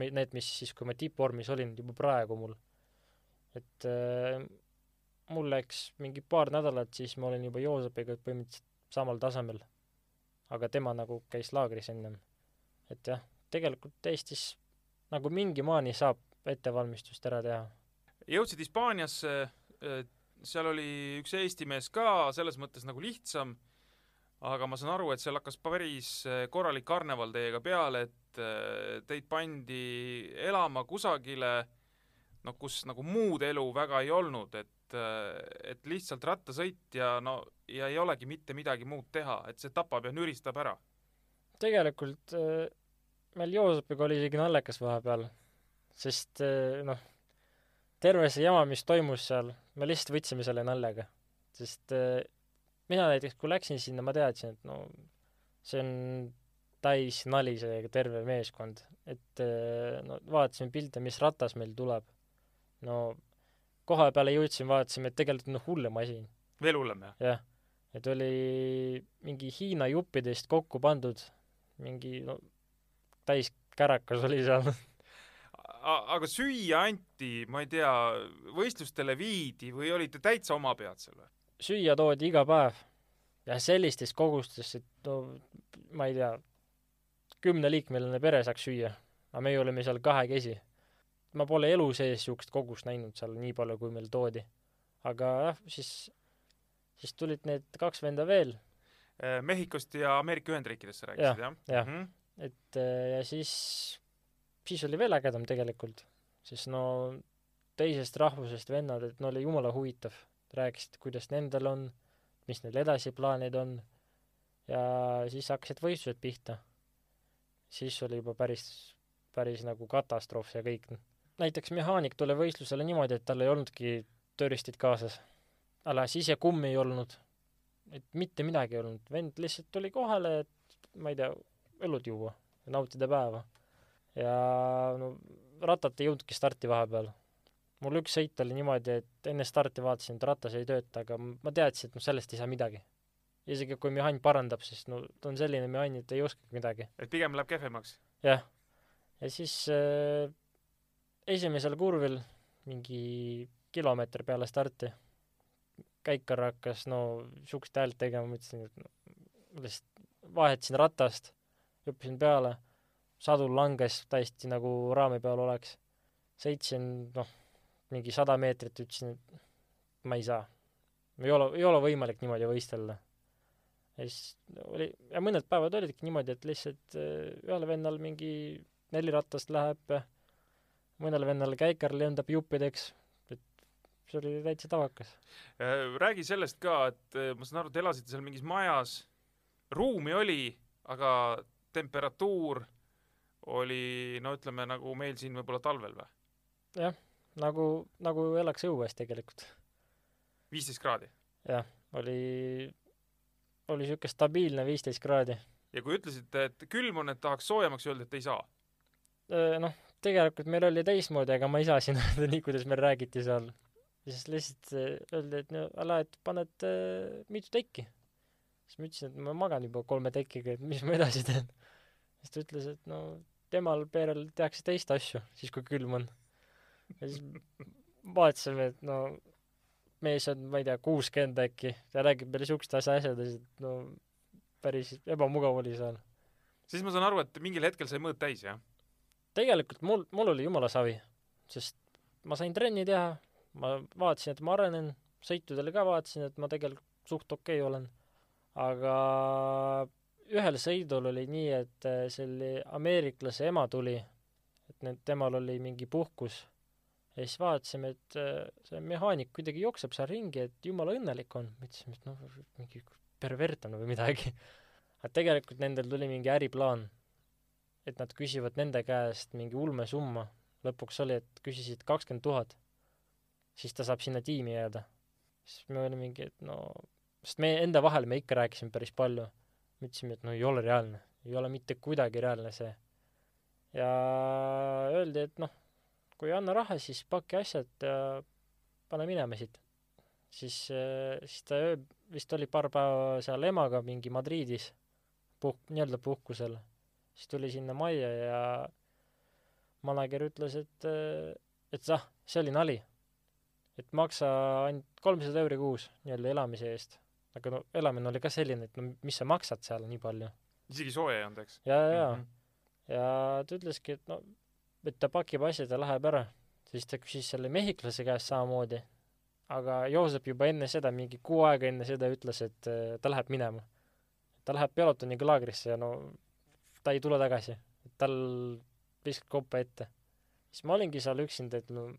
Need, mis siis, kui ma tippvormis olin, juba praegu mul. et äh, mul läks mingi paar nädalat, siis ma olin juba Joosepiga põhimõtteliselt samal tasemel. aga tema nagu käis laagris ennem. et jah, tegelikult Eestis nagu mingi maani saab ettevalmistust ära teha. jõudsid Hispaaniasse, seal oli üks Eesti mees ka, selles mõttes nagu lihtsam, aga ma saan aru, et seal hakkas päris korralik karneval teiega peale, et eh, teid pandi elama kusagile, no kus nagu muud elu väga ei olnud, et, et lihtsalt rattasõit ja no, ja ei olegi mitte midagi muud teha, et see tapab ja nüristab ära. tegelikult äh, meil Joosepiga oli isegi naljakas vahepeal, sest äh, noh, terve see jama, mis toimus seal, me lihtsalt võtsime selle naljaga. sest äh, mina näiteks, kui läksin sinna, ma teadsin, et no see on täis nali, see terve meeskond, et äh, no vaatasime pilte, mis ratas meil tuleb. no koha peale jõudsime, vaatasime, et tegelikult on hullem asi veel hullem, jah? jah, et oli mingi Hiina juppidest kokku pandud mingi no täis kärakas oli seal. aga süüa anti, ma ei tea, võistlustele viidi või olite täitsa oma pead seal või? süüa toodi iga päev ja sellistes kogustes, et no ma ei tea, kümneliikmeline pere saaks süüa, aga meie olime seal kahekesi. ma pole elu sees niisugust kogust näinud seal nii palju, kui meil toodi. aga jah, siis, siis tulid need kaks venda veel, Eh, Mehhikost ja Ameerika Ühendriikidest sa rääkisid, jah? jah. Mhm. Et äh, ja siis, siis oli veel ägedam tegelikult, sest no teisest rahvusest vennad, et no oli jumala huvitav, rääkisid, kuidas nendel on, mis neil edasiplaanid on ja siis hakkasid võistlused pihta. siis oli juba päris, päris nagu katastroof see kõik. näiteks mehaanik tuleb võistlusele niimoodi, et tal ei olnudki tööriistid kaasas. ala sisekummi ei olnud, et mitte midagi ei olnud, vend lihtsalt tuli kohale, et ma ei tea, õlut juua ja nautida päeva. ja no rattad ei jõudnudki starti vahepeal. mul üks sõit oli niimoodi, et enne starti vaatasin, et ratas ei tööta, aga ma teadsin, et noh, sellest ei saa midagi. isegi kui mehhanik parandab, sest no ta on selline mehhanik, et ei oskagi midagi. et pigem läheb kehvemaks? jah, ja siis äh, esimesel kurvil mingi kilomeeter peale starti käikar hakkas no niisugust häält tegema, ma ütlesin, et no, lihtsalt vahetasin ratast, hüppasin peale, sadul langes täiesti nagu raami peal oleks, sõitsin noh, mingi sada meetrit, ütlesin, et ma ei saa. ei ole, ei ole võimalik niimoodi võistelda. ja siis oli, ja mõned päevad olidki niimoodi, et lihtsalt äh, ühel vennal mingi neli ratast läheb, mõnel vennal käikar lendab juppideks, see oli täitsa tavakas. Äh, räägi sellest ka, et eh, ma saan aru, te elasite seal mingis majas, ruumi oli, aga temperatuur oli no ütleme, nagu meil siin võib-olla talvel või? nagu, nagu elaks õues tegelikult. viisteist kraadi. jah, oli, oli niisugune stabiilne viisteist kraadi. ja kui ütlesite, et külm on, et tahaks soojemaks öelda, et ei saa. noh, tegelikult meil oli teistmoodi, aga ma ei saa siin öelda nii, kuidas meil räägiti seal. siis lihtsalt eh, öeldi, et no ala, et paned äh, mitu tekki. siis ma ütlesin, et ma magan juba kolme tekiga, et mis ma edasi teen. Siis ta ütles, et no temal perel tehakse teist asju, siis kui külm on. ja siis vaatasime, et no mees on, ma ei tea, kuuskümmend äkki ja räägib meile siukest asja asjadest, et no päris ebamugav oli seal. siis ma saan aru, et mingil hetkel sai mõõt täis, jah? tegelikult mul, mul oli jumala savi, sest ma sain trenni teha, ma vaatasin, et ma arenen, sõitudele ka vaatasin, et ma tegelikult suht okei okay olen. aga ühel sõidul oli nii, et äh, selle ameeriklase ema tuli, et need, temal oli mingi puhkus ja siis vaatasime, et äh, see mehaanik kuidagi jookseb seal ringi, et jumala õnnelik on. mõtlesime, et noh, mingi pervert on või midagi. aga tegelikult nendel tuli mingi äriplaan, et nad küsivad nende käest mingi ulmesumma. lõpuks oli, et küsisid kakskümmend tuhat, siis ta saab sinna tiimi jääda. siis me olime mingi, et no, sest me enda vahel me ikka rääkisime päris palju. Me ütlesime, et no ei ole reaalne, ei ole mitte kuidagi reaalne see. ja öeldi, et noh, kui ei anna raha, siis paki asjad ja pane minema siit. siis, siis ta öö, vist oli paar päeva seal emaga mingi Madridis puh-, nii-öelda puhkusel. siis tuli sinna majja ja manager ütles, et, et ah, see oli nali. et maksa ainult kolmsada euri kuus nii-öelda elamise eest. Aga no elamine oli ka selline, et no mis sa maksad seal nii palju. isegi sooja ei olnud, eks? ja, ja, ja Mhm. ja ta ütleski, et no, et ta pakib asjad ja läheb ära. siis ta küsis selle mehhiklase käest samamoodi. aga Joosep juba enne seda, mingi kuu aega enne seda ütles, et äh, ta läheb minema. ta läheb pelotoniga laagrisse ja no ta ei tule tagasi. tal viskab kopa ette. siis ma olingi seal üksinda, et no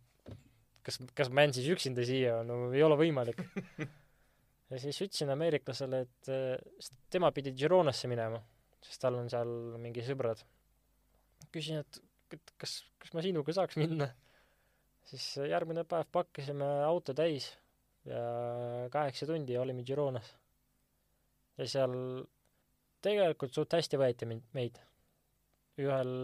kas, kas ma jään siis üksinda siia, no ei ole võimalik. ja siis ütlesin ameeriklasele, et sest tema pidi Gironasse minema, sest tal on seal mingi sõbrad. küsin, et, et kas, kas ma sinuga saaks minna? siis järgmine päev pakkisime auto täis ja kaheksa tundi olime Gironas. ja seal tegelikult suht hästi võeti mind, meid. ühel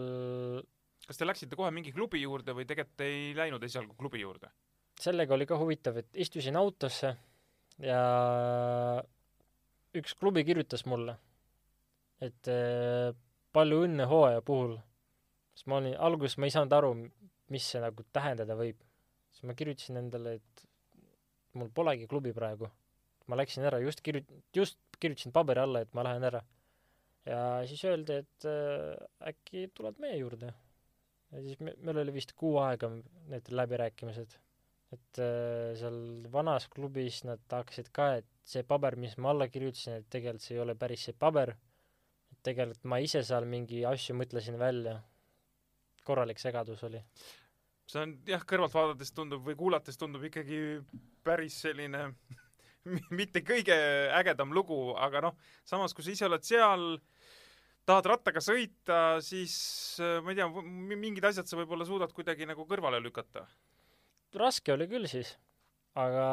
kas te läksite kohe mingi klubi juurde või tegelikult ei läinud esialgu klubi juurde? sellega oli ka huvitav, et istusin autosse ja üks klubi kirjutas mulle, et eh, palju õnne hooaja puhul. siis ma olin, alguses ma ei saanud aru, mis see nagu tähendada võib. siis ma kirjutasin endale, et mul polegi klubi praegu. ma läksin ära, just kirjut-, just kirjutasin paberi alla, et ma lähen ära. ja siis öeldi, et äh, äkki tuled meie juurde. ja siis me, meil oli vist kuu aega need läbirääkimised et äh, seal vanas klubis nad hakkasid ka, et see paber, mis ma alla kirjutasin, et tegelikult see ei ole päris see paber, et tegelikult ma ise seal mingi asju mõtlesin välja, korralik segadus oli. see on jah, kõrvalt vaadates tundub või kuulates tundub ikkagi päris selline mitte kõige ägedam lugu, aga noh, samas kui sa ise oled seal, tahad rattaga sõita, siis äh, ma ei tea, mingid asjad sa võib-olla suudad kuidagi nagu kõrvale lükata. Raske oli küll siis, aga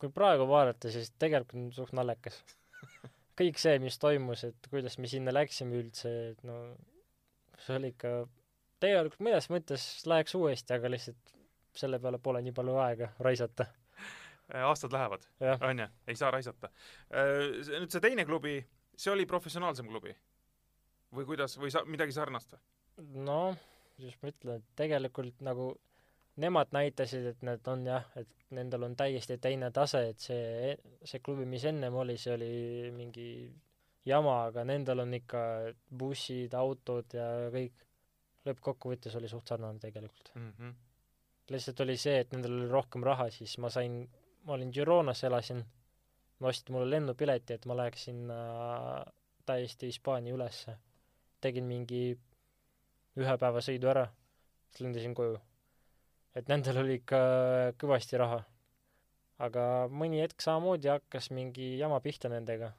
kui praegu vaadata, siis tegelikult on suht naljakas. kõik see, mis toimus, et kuidas me sinna läksime üldse, et no see oli ikka, tegelikult mõnes mõttes läheks uuesti, aga lihtsalt selle peale pole nii palju aega raisata. aastad lähevad, jah, onju, ei saa raisata. nüüd see teine klubi, see oli professionaalsem klubi? või kuidas, või sa-, midagi sarnast või? noh, kuidas ma ütlen, et tegelikult nagu nemad näitasid, et need on jah, et nendel on täiesti teine tase, et see, see klubi, mis ennem oli, see oli mingi jama, aga nendel on ikka bussid, autod ja kõik. lõppkokkuvõttes oli suht sarnane tegelikult. mm? -hmm. lihtsalt oli see, et nendel oli rohkem raha, siis ma sain, ma olin Gironas, elasin, ma ostsin mulle lennupileti, et ma läheks sinna täiesti Hispaania ülesse. tegin mingi ühe päeva sõidu ära, siis lendasin koju. Et nendel oli ikka kõvasti raha. aga mõni hetk samamoodi hakkas mingi jama pihta nendega.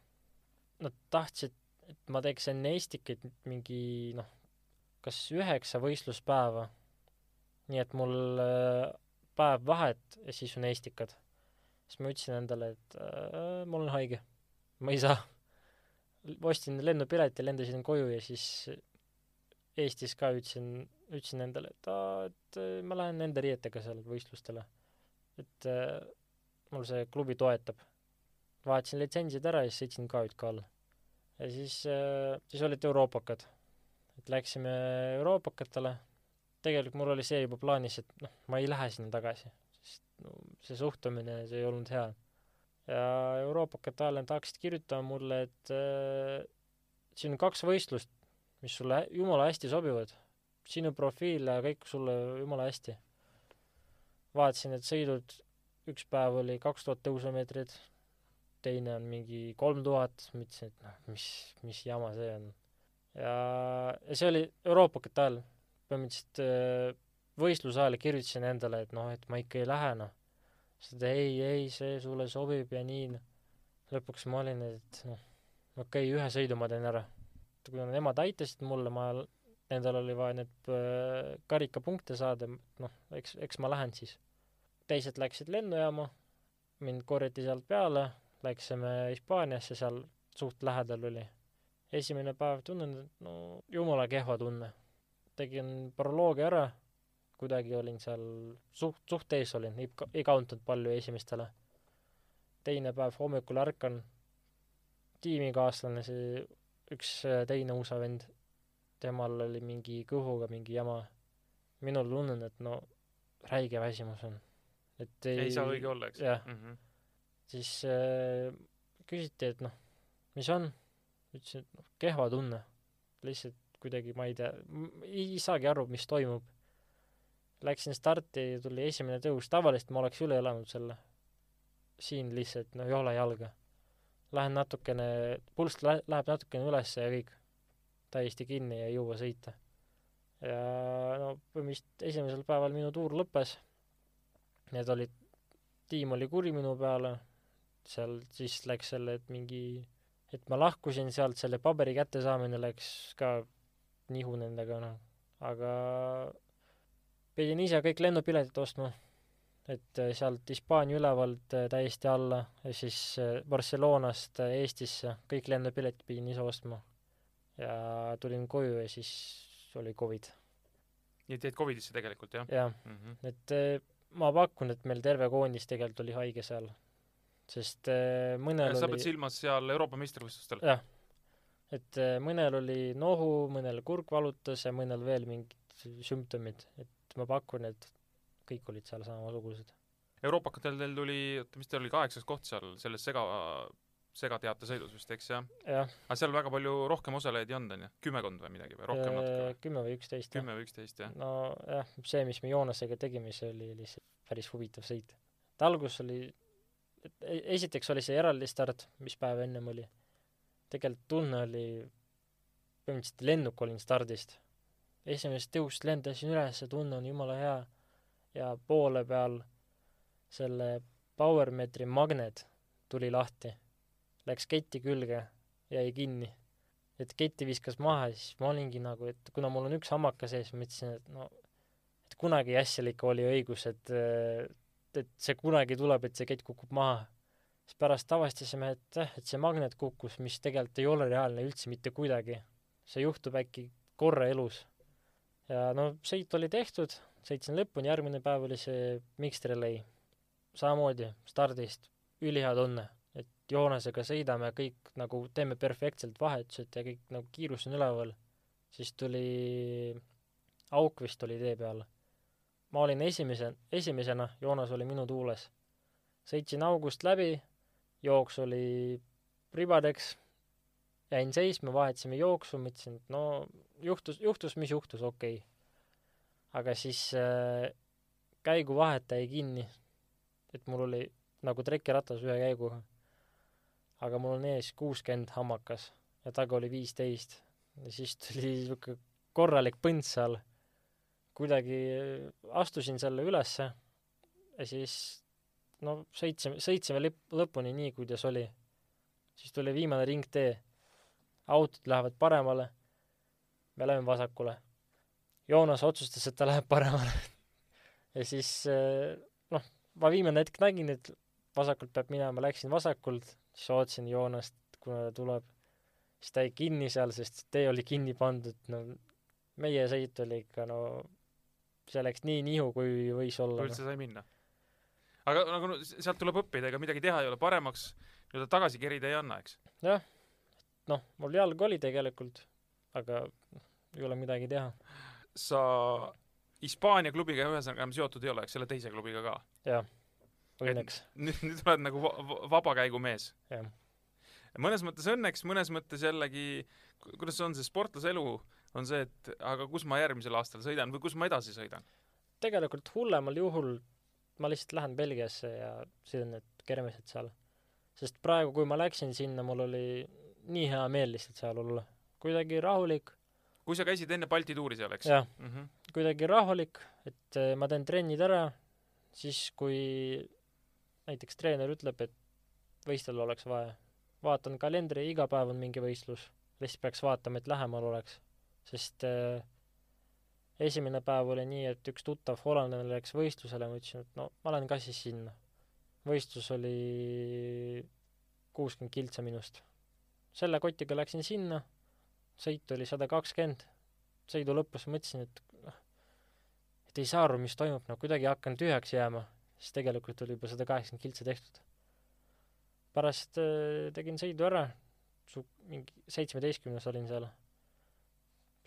Nad tahtsid, et ma teeks enne Estikeid mingi noh, kas üheksa võistluspäeva. nii et mul äh, päev vahet ja siis on Estikad. siis ma ütlesin endale, et äh, ma olen haige, ma ei saa. ostsin lennupileti, lendasin koju ja siis Eestis ka ütlesin, ütlesin endale, et aa, et äh, ma lähen nende riietega seal võistlustele. et äh, mul see klubi toetab. vahetasin litsentsid ära ja siis sõitsin KÜK alla. ja siis äh,, siis olid euroopakad. et läksime euroopakatele, tegelikult mul oli see juba plaanis, et noh, ma ei lähe sinna tagasi, sest no see suhtumine, see ei olnud hea. ja euroopakate ajal nad hakkasid kirjutama mulle, et äh, siin on kaks võistlust, mis sulle jumala hästi sobivad. sinu profiil ja kõik sulle jumala hästi. vaatasin need sõidud, üks päev oli kaks tuhat tõusumeetrit, teine on mingi kolm tuhat, ma ütlesin, et noh, mis, mis jama see on. ja, ja see oli euroopakate ajal. põhimõtteliselt äh, võistluse ajal kirjutasin endale, et noh, et ma ikka ei lähe noh. siis ta ei, ei, see sulle sobib ja nii noh. lõpuks ma olin, et noh, okei okay,, ühe sõidu ma teen ära. Kuna nemad aitasid mulle, ma, nendel oli vaja need äh, karikapunkte saada, noh, eks, eks ma lähen siis. teised läksid lennujaama, mind korjati sealt peale, läksime Hispaaniasse, seal suht lähedal oli. esimene päev tunnen, et no jumala kehva tunne. tegin proloogi ära, kuidagi olin seal suht, suht ees olin, ei, ei kaotanud palju esimestele. teine päev hommikul ärkan, tiimikaaslane, see üks äh, teine USA vend, temal oli mingi kõhuga mingi jama. minul tunnen, et no räige väsimus on. et ei, ei saa õige olla, eks? jah mm. -hmm. siis äh, küsiti, et noh, mis on? ütlesin, et noh, kehva tunne. lihtsalt kuidagi, ma ei tea, ei saagi aru, mis toimub. Läksin starti, tuli esimene tõus, tavaliselt ma oleks üle elanud selle. siin lihtsalt, no ei ole jalga. Lähen natukene, pulss lä-, läheb natukene üles ja kõik, täiesti kinni ja ei jõua sõita. ja no põhimõtteliselt esimesel päeval minu tuur lõppes, need olid, tiim oli kuri minu peale, seal siis läks selle, et mingi, et ma lahkusin sealt, selle paberi kättesaamine läks ka nihu nendega, noh, aga pidin ise kõik lennupiletid ostma, et äh, sealt Hispaania ülevalt äh, täiesti alla ja siis äh, Barcelonast Eestisse kõik lennupiletid pidin ise ostma. ja tulin koju ja siis oli Covid. nii et jäid Covidisse tegelikult, jah? jah mm. -hmm. et ma pakun, et meil terve koondis tegelikult oli haige seal, sest mõnel sa oli pead silmas seal Euroopa meistrivõistlustel? jah, et mõnel oli nohu, mõnel kurk valutas ja mõnel veel mingid sümptomid, et ma pakun, et kõik olid seal samasugused. euroopakatel teil tuli, oota, mis teil oli, kaheksas koht seal selles sega, segateatesõidus vist, eks jah? jah. aga seal väga palju rohkem osalejaid ei olnud, on ju? kümmekond või midagi või rohkem natuke või? kümme või üksteist, kümme või üksteist, jah? nojah, see, mis me Joonasega tegime, see oli lihtsalt päris huvitav sõit. et algus oli, e-, esiteks oli see eraldi start, mis päev ennem oli. tegelikult tunne oli, põhimõtteliselt lennuk olin stardist. esimesest tõust lendasin üles, tunne on jumala hea ja poole peal selle Powermetri magnet tuli lahti läks keti külge, jäi kinni. et keti viskas maha ja siis ma olingi nagu, et kuna mul on üks hammakas ees, ma mõtlesin, et no, et kunagi Jassel ikka oli õigus, et et see kunagi tuleb, et see kett kukub maha. siis pärast avastasime, et jah, et see magnet kukkus, mis tegelikult ei ole reaalne üldse mitte kuidagi. see juhtub äkki korra elus. ja no sõit oli tehtud, sõitsin lõpuni, järgmine päev oli see mixed relay. samamoodi stardist, ülihea tunne et Joonasega sõidame kõik nagu, teeme perfektselt vahetused ja kõik nagu kiirus on üleval, siis tuli, auk vist oli tee peal. ma olin esimese, esimesena, Joonas oli minu tuules. sõitsin august läbi, jooks oli ribadeks, jäin seisma, vahetasime jooksu, mõtlesin, et no juhtus, juhtus, mis juhtus, okei okay. Aga siis äh, käiguvahet jäi kinni, et mul oli nagu trekiratas ühe käiguga aga mul on ees kuuskümmend hammakas ja taga oli viisteist. ja siis tuli niisugune korralik põnts seal. kuidagi astusin selle ülesse ja siis no sõitsime, sõitsime lõpp, lõpuni nii, kuidas oli. siis tuli viimane ringtee. autod lähevad paremale, me läheme vasakule. Joonas otsustas, et ta läheb paremale ja siis noh, ma viimane hetk nägin, et vasakult peab minema, läksin vasakult, siis ootasin Joonast, kuna ta tuleb, siis ta jäi kinni seal, sest tee oli kinni pandud, no meie sõit oli ikka no see läks nii nihu, kui võis olla. üldse sai minna? aga nagu no, sealt tuleb õppida, ega midagi teha ei ole, paremaks nii-öelda tagasi kerida ei anna, eks? jah, noh, mul jalg oli tegelikult, aga ei ole midagi teha. Sa Hispaania klubiga ühesõnaga enam seotud ei ole, eks, selle teise klubiga ka? jah õnneks. nüüd, nüüd oled nagu va vabakäigumees. jah. mõnes mõttes õnneks, mõnes mõttes jällegi, kuidas on see sportlase elu, on see, et aga kus ma järgmisel aastal sõidan või kus ma edasi sõidan? tegelikult hullemal juhul ma lihtsalt lähen Belgiasse ja sõidan need kermised seal. sest praegu, kui ma läksin sinna, mul oli nii hea meel lihtsalt seal olla. kuidagi rahulik, kui sa käisid enne Balti tuuri seal, eks jah, mm? -hmm. kuidagi rahulik, et eh, ma teen trennid ära, siis kui näiteks treener ütleb, et võistelda oleks vaja, vaatan kalendri, iga päev on mingi võistlus, lihtsalt peaks vaatama, et lähemal oleks, sest äh, esimene päev oli nii, et üks tuttav hollandlane läks võistlusele, ma ütlesin, et no ma lähen ka siis sinna. võistlus oli kuuskümmend kiltsa minust. selle kotiga läksin sinna, sõit oli sada kakskümmend, sõidu lõpus mõtlesin, et noh, et ei saa aru, mis toimub, no kuidagi hakkan tühjaks jääma, siis tegelikult oli juba sada kaheksakümmend kiltsa tehtud. pärast äh, tegin sõidu ära, su-, mingi seitsmeteistkümnes olin seal,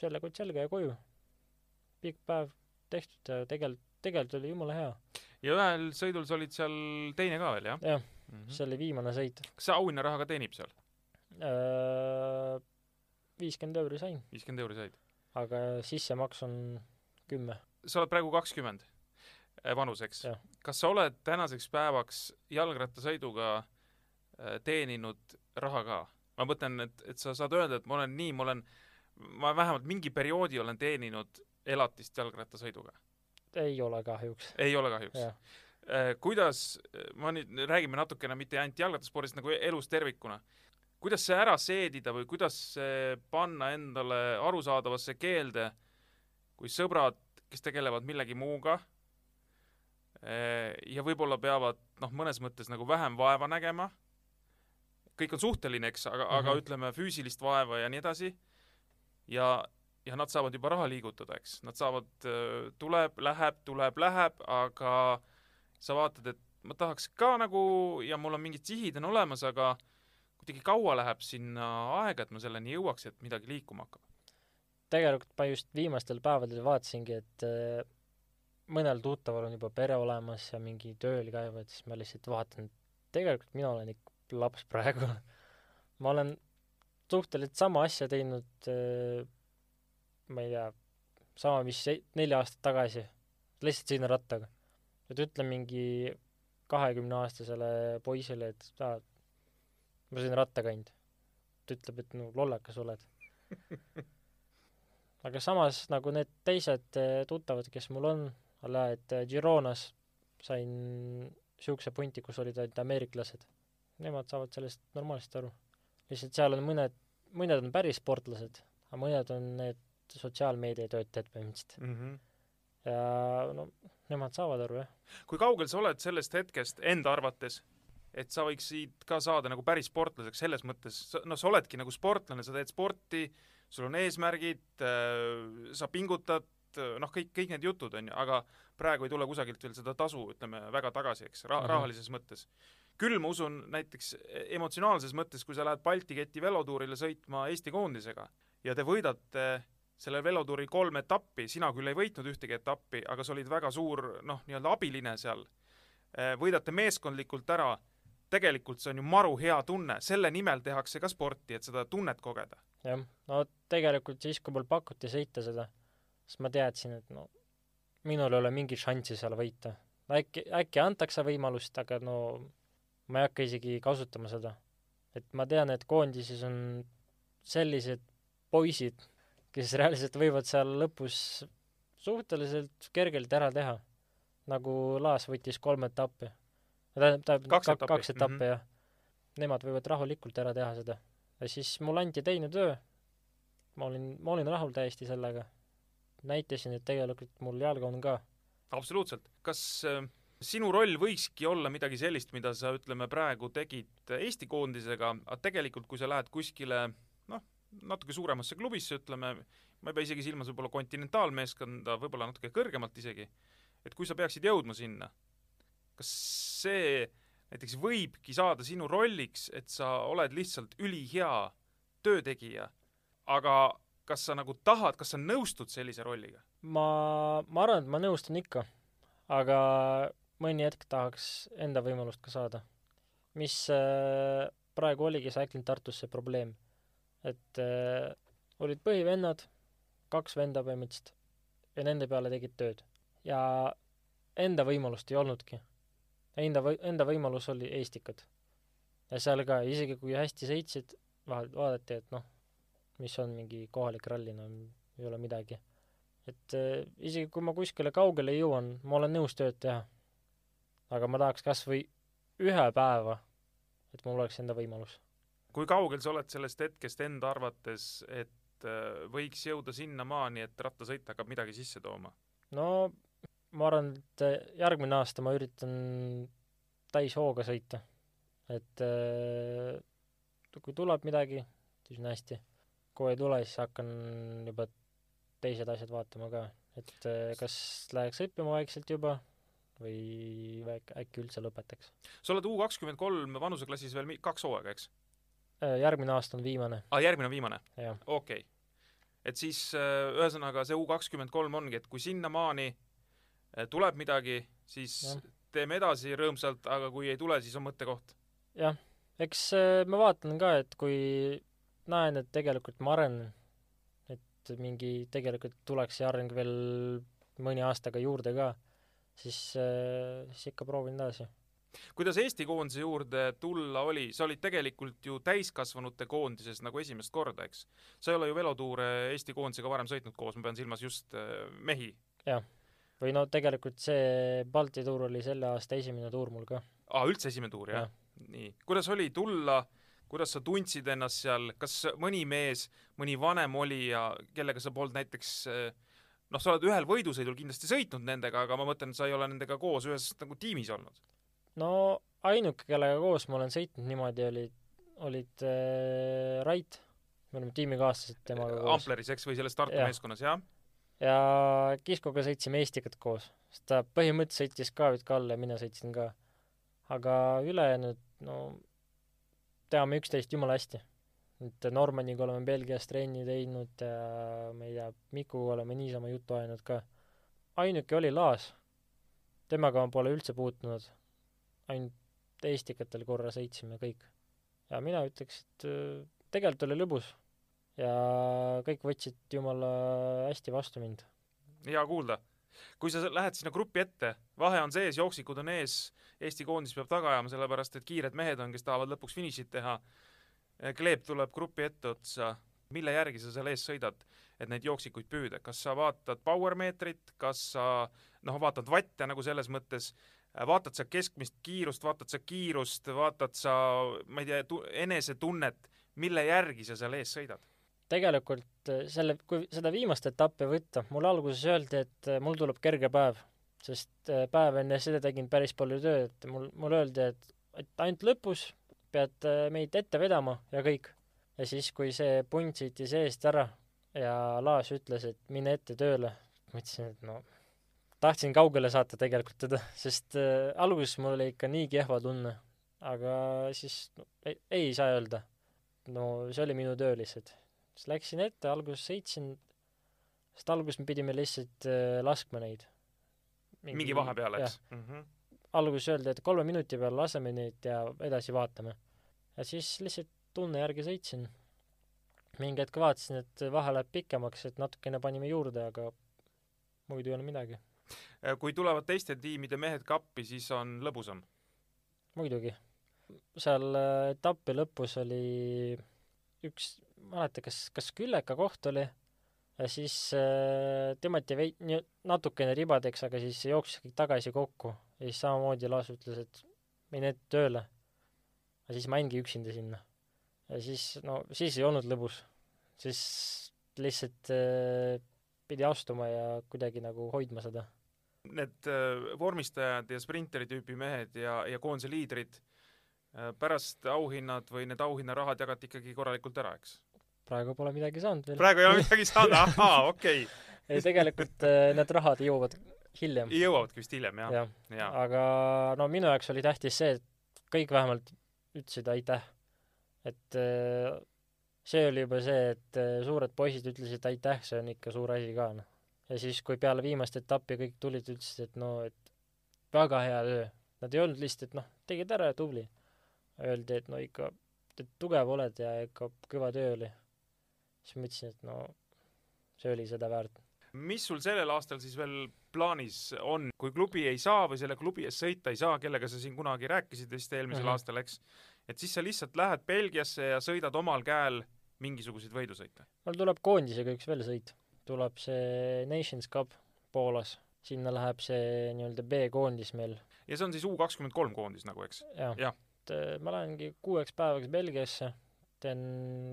selle kott selga ja koju. pikk päev tehtud ja tegelikult, tegelikult oli jumala hea. ja ühel sõidul sa olid seal teine ka veel, jah jah, mm -hmm. see oli viimane sõit. kas see auhinnaraha ka teenib seal? Viiskümmend euri sain, viiskümmend euri said? aga sissemaks on kümme. sa oled praegu kakskümmend vanuseks Jah.. kas sa oled tänaseks päevaks jalgrattasõiduga äh, teeninud raha ka? ma mõtlen, et, et sa saad öelda, et ma olen nii, ma olen, ma vähemalt mingi perioodi olen teeninud elatist jalgrattasõiduga. ei ole kahjuks, ei ole kahjuks. jah. kuidas, ma nüüd, räägime natukene mitte ainult jalgrattaspordist, nagu elus tervikuna. Kuidas see ära seedida või kuidas see panna endale arusaadavasse keelde, kui sõbrad, kes tegelevad millegi muuga eh, ja võib-olla peavad noh, mõnes mõttes nagu vähem vaeva nägema, kõik on suhteline, eks, aga mm, -hmm. aga Mhm. ütleme füüsilist vaeva ja nii edasi, ja, ja nad saavad juba raha liigutada, eks, nad saavad, tuleb, läheb, tuleb, läheb, aga sa vaatad, et ma tahaks ka nagu ja mul on mingid sihid on olemas, aga kuidagi kaua läheb sinna aega, et ma selleni jõuaks, et midagi liikuma hakkab. tegelikult ma just viimastel päevadel vaatasingi, et äh, mõnel tuttaval on juba pere olemas ja mingi tööl käivad, siis ma lihtsalt vaatan, tegelikult mina olen ikka laps praegu. ma olen suhteliselt sama asja teinud äh, ma ei tea, sama, mis neli aastat tagasi, lihtsalt sõidan rattaga. et ütle mingi kahekümneaastasele poisile, et aa, ma sõidan rattaga ainult. ta ütleb, et no lollakas oled. aga samas nagu need teised eh, tuttavad, kes mul on, alla, et eh, Gironas sain siukse punti, kus olid ainult ameeriklased. Nemad saavad sellest normaalselt aru. lihtsalt seal on mõned, mõned on päris sportlased, aga mõned on need sotsiaalmeediatöötajad põhimõtteliselt. Mm -hmm. ja no nemad saavad aru, jah. kui kaugel sa oled sellest hetkest enda arvates, et sa võiksid ka saada nagu päris sportlaseks selles mõttes, no sa oledki nagu sportlane, sa teed sporti, sul on eesmärgid, sa pingutad, noh, kõik, kõik need jutud, on ju, aga praegu ei tule kusagilt veel seda tasu, ütleme, väga tagasi, eks, ra-, Mhm. rahalises mõttes. küll ma usun näiteks emotsionaalses mõttes, kui sa lähed Balti keti velotuurile sõitma Eesti koondisega ja te võidate sellel velotuuril kolm etappi, sina küll ei võitnud ühtegi etappi, aga sa olid väga suur noh, nii-öelda abiline seal, võidate meeskondlikult ära, tegelikult see on ju maru hea tunne, selle nimel tehakse ka sporti, et seda tunnet kogeda. jah, no tegelikult siis, kui mul pakuti sõita seda, siis ma teadsin, et no minul ei ole mingit šanssi seal võita. äkki, äkki antakse võimalust, aga no ma ei hakka isegi kasutama seda. et ma tean, et koondises on sellised poisid, kes reaalselt võivad seal lõpus suhteliselt kergelt ära teha. nagu Laas võttis kolm etappi. tähendab, tähendab Kaks etappi, kaks etappi mhm. jah. Nemad võivad rahulikult ära teha seda. ja siis mulle anti teine töö. ma olin, ma olin rahul täiesti sellega. näitasin, et tegelikult mul jalga on ka. absoluutselt. kas äh, sinu roll võikski olla midagi sellist, mida sa ütleme praegu tegid Eesti koondisega, aga tegelikult kui sa lähed kuskile noh, natuke suuremasse klubisse, ütleme, ma ei pea isegi silmas võib-olla kontinentaalmeeskonda, võib-olla natuke kõrgemalt isegi, et kui sa peaksid jõudma sinna, kas see näiteks võibki saada sinu rolliks, et sa oled lihtsalt ülihea töötegija, aga kas sa nagu tahad, kas sa nõustud sellise rolliga? ma, ma arvan, et ma nõustun ikka, aga mõni hetk tahaks enda võimalust ka saada. mis äh, praegu oligi Cycling Tartus see probleem, et äh, olid põhivennad, kaks venda põhimõtteliselt, ja nende peale tegid tööd. ja enda võimalust ei olnudki. Enda või-, enda võimalus oli Eestikad. ja seal ka, isegi kui hästi sõitsid, vahel vaadati, et noh, mis on mingi kohalik ralli, no ei ole midagi. et äh, isegi kui ma kuskile kaugele jõuan, ma olen nõus tööd teha. aga ma tahaks kas või ühe päeva, et mul oleks enda võimalus. kui kaugel sa oled sellest hetkest enda arvates, et äh, võiks jõuda sinnamaani, et rattasõit hakkab midagi sisse tooma? no ma arvan, et äh, järgmine aasta ma üritan täishooga sõita. et äh, kui tuleb midagi, siis on hästi. kui ei tule, siis hakkan juba teised asjad vaatama ka, et äh, kas läheks õppima vaikselt juba või äk- äkki üldse lõpetaks. sa oled U kakskümmend kolm vanuseklassis veel kaks hooaega, eks? Järgmine aasta on viimane, aa, järgmine on viimane? okei okay. et siis ühesõnaga see U kakskümmend kolm ongi, et kui sinnamaani tuleb midagi, siis Jah. teeme edasi rõõmsalt, aga kui ei tule, siis on mõttekoht. jah, eks äh, ma vaatan ka, et kui näen, et tegelikult ma arenen, et mingi tegelikult tuleks see areng veel mõni aastaga juurde ka, siis, siis ikka proovin edasi. kuidas Eesti koondise juurde tulla oli, sa olid tegelikult ju täiskasvanute koondises nagu esimest korda, eks? sa ei ole ju velotuure Eesti koondisega varem sõitnud koos, ma pean silmas just mehi. Või no tegelikult see Balti tuur oli selle aasta esimene tuur mul ka. aa, üldse esimene tuur, jah? nii, kuidas oli tulla, kuidas sa tundsid ennast seal, kas mõni mees, mõni vanem olija, kellega sa polnud näiteks äh, noh, sa oled ühel võidusõidul kindlasti sõitnud nendega, aga ma mõtlen, sa ei ole nendega koos ühes nagu tiimis olnud. no ainuke, kellega koos ma olen sõitnud niimoodi, olid, olid äh, Rait, me olime tiimikaaslased temaga koos. Ampleris, eks, või selles Tartu Jah. meeskonnas, jah? Ja Kiskoga sõitsime Eestikat koos, sest ta põhimõtteliselt sõitis ka Vit Kalle ja mina sõitsin ka. aga ülejäänud, no teame üksteist jumala hästi. et Normaniga oleme Belgias trenni teinud ja ma ei tea, Mikuga oleme niisama juttu ajanud ka. ainuke oli Laas. temaga ma pole üldse puutunud. ainult Eestikatel korra sõitsime kõik. ja mina ütleks, et äh, tegelikult oli lõbus. Ja kõik võtsid jumala hästi vastu mind. hea kuulda. kui sa lähed sinna grupi ette, vahe on sees, jooksikud on ees, Eesti koondis peab taga ajama, sellepärast et kiired mehed on, kes tahavad lõpuks finišit teha. Kleep tuleb grupi etteotsa, mille järgi sa seal ees sõidad, et neid jooksikuid püüda, kas sa vaatad power meetrit, kas sa noh, vaatad vatte nagu selles mõttes, vaatad sa keskmist kiirust, vaatad sa kiirust, vaatad sa, ma ei tea, enesetunnet, mille järgi sa seal ees sõidad? Tegelikult äh, selle, kui seda viimast etappi võtta, mulle alguses öeldi, et äh, mul tuleb kerge päev, sest äh, päev enne seda tegin päris palju tööd, mul, mulle öeldi, et, et ainult lõpus pead meid ette vedama ja kõik. ja siis, kui see punt sõitis eest ära ja Laas ütles, et mine ette tööle, ma ütlesin, et no tahtsin kaugele saata tegelikult teda, sest äh, alguses mul oli ikka nii kehva tunne, aga siis no, ei, ei saa öelda. no see oli minu töö lihtsalt siis läksin ette, alguses sõitsin, sest alguses me pidime lihtsalt äh, laskma neid. mingi vahe peale, eks? Mm -hmm. alguses öeldi, et kolme minuti peale laseme neid ja edasi vaatame. ja siis lihtsalt tunne järgi sõitsin. mingi hetk vaatasin, et vahe läheb pikemaks, et natukene panime juurde, aga muidu ei ole midagi. kui tulevad teiste tiimide mehed ka appi, siis on lõbusam? muidugi. seal äh, etapi lõpus oli üks mäleta, kas, kas Külleka koht oli ja siis äh, tõmmati veid-, nii natukene ribadeks, aga siis jooksis kõik tagasi kokku ja siis samamoodi Laas ütles, et mine tööle. ja siis ma jäingi üksinda sinna. ja siis, no siis ei olnud lõbus. siis lihtsalt äh, pidi astuma ja kuidagi nagu hoidma seda. Need äh, vormistajad ja sprinteri tüüpi mehed ja, ja koondise liidrid äh,, pärast auhinnad või need auhinnarahad jagati ikkagi korralikult ära, eks? Praegu pole midagi saanud veel. praegu ei ole midagi saanud, ahaa, okei okay. ei, tegelikult äh, need rahad jõuavad hiljem. jõuavadki vist hiljem, jah? ja. ja. aga no minu jaoks oli tähtis see, et kõik vähemalt ütlesid aitäh. et äh, see oli juba see, et äh, suured poisid ütlesid aitäh, see on ikka suur asi ka, noh. ja siis, kui peale viimast etappi kõik tulid, ütlesid, et no, et väga hea töö. Nad ei olnud lihtsalt, et noh, tegid ära ja tubli. Öeldi, et no ikka, et tugev oled ja ikka kõva töö oli siis ma ütlesin, et no see oli seda väärt. mis sul sellel aastal siis veel plaanis on, kui klubi ei saa või selle klubi eest sõita ei saa, kellega sa siin kunagi rääkisid vist eelmisel mm -hmm. aastal, eks, et siis sa lihtsalt lähed Belgiasse ja sõidad omal käel mingisuguseid võidusõite? mul tuleb koondisega üks veel sõit tuleb see Nations Cup Poolas, sinna läheb see nii-öelda B-koondis meil, ja see on siis U kakskümmend kolm koondis nagu, eks? jah Jah. et äh, ma lähengi kuueks päevaks Belgiasse, teen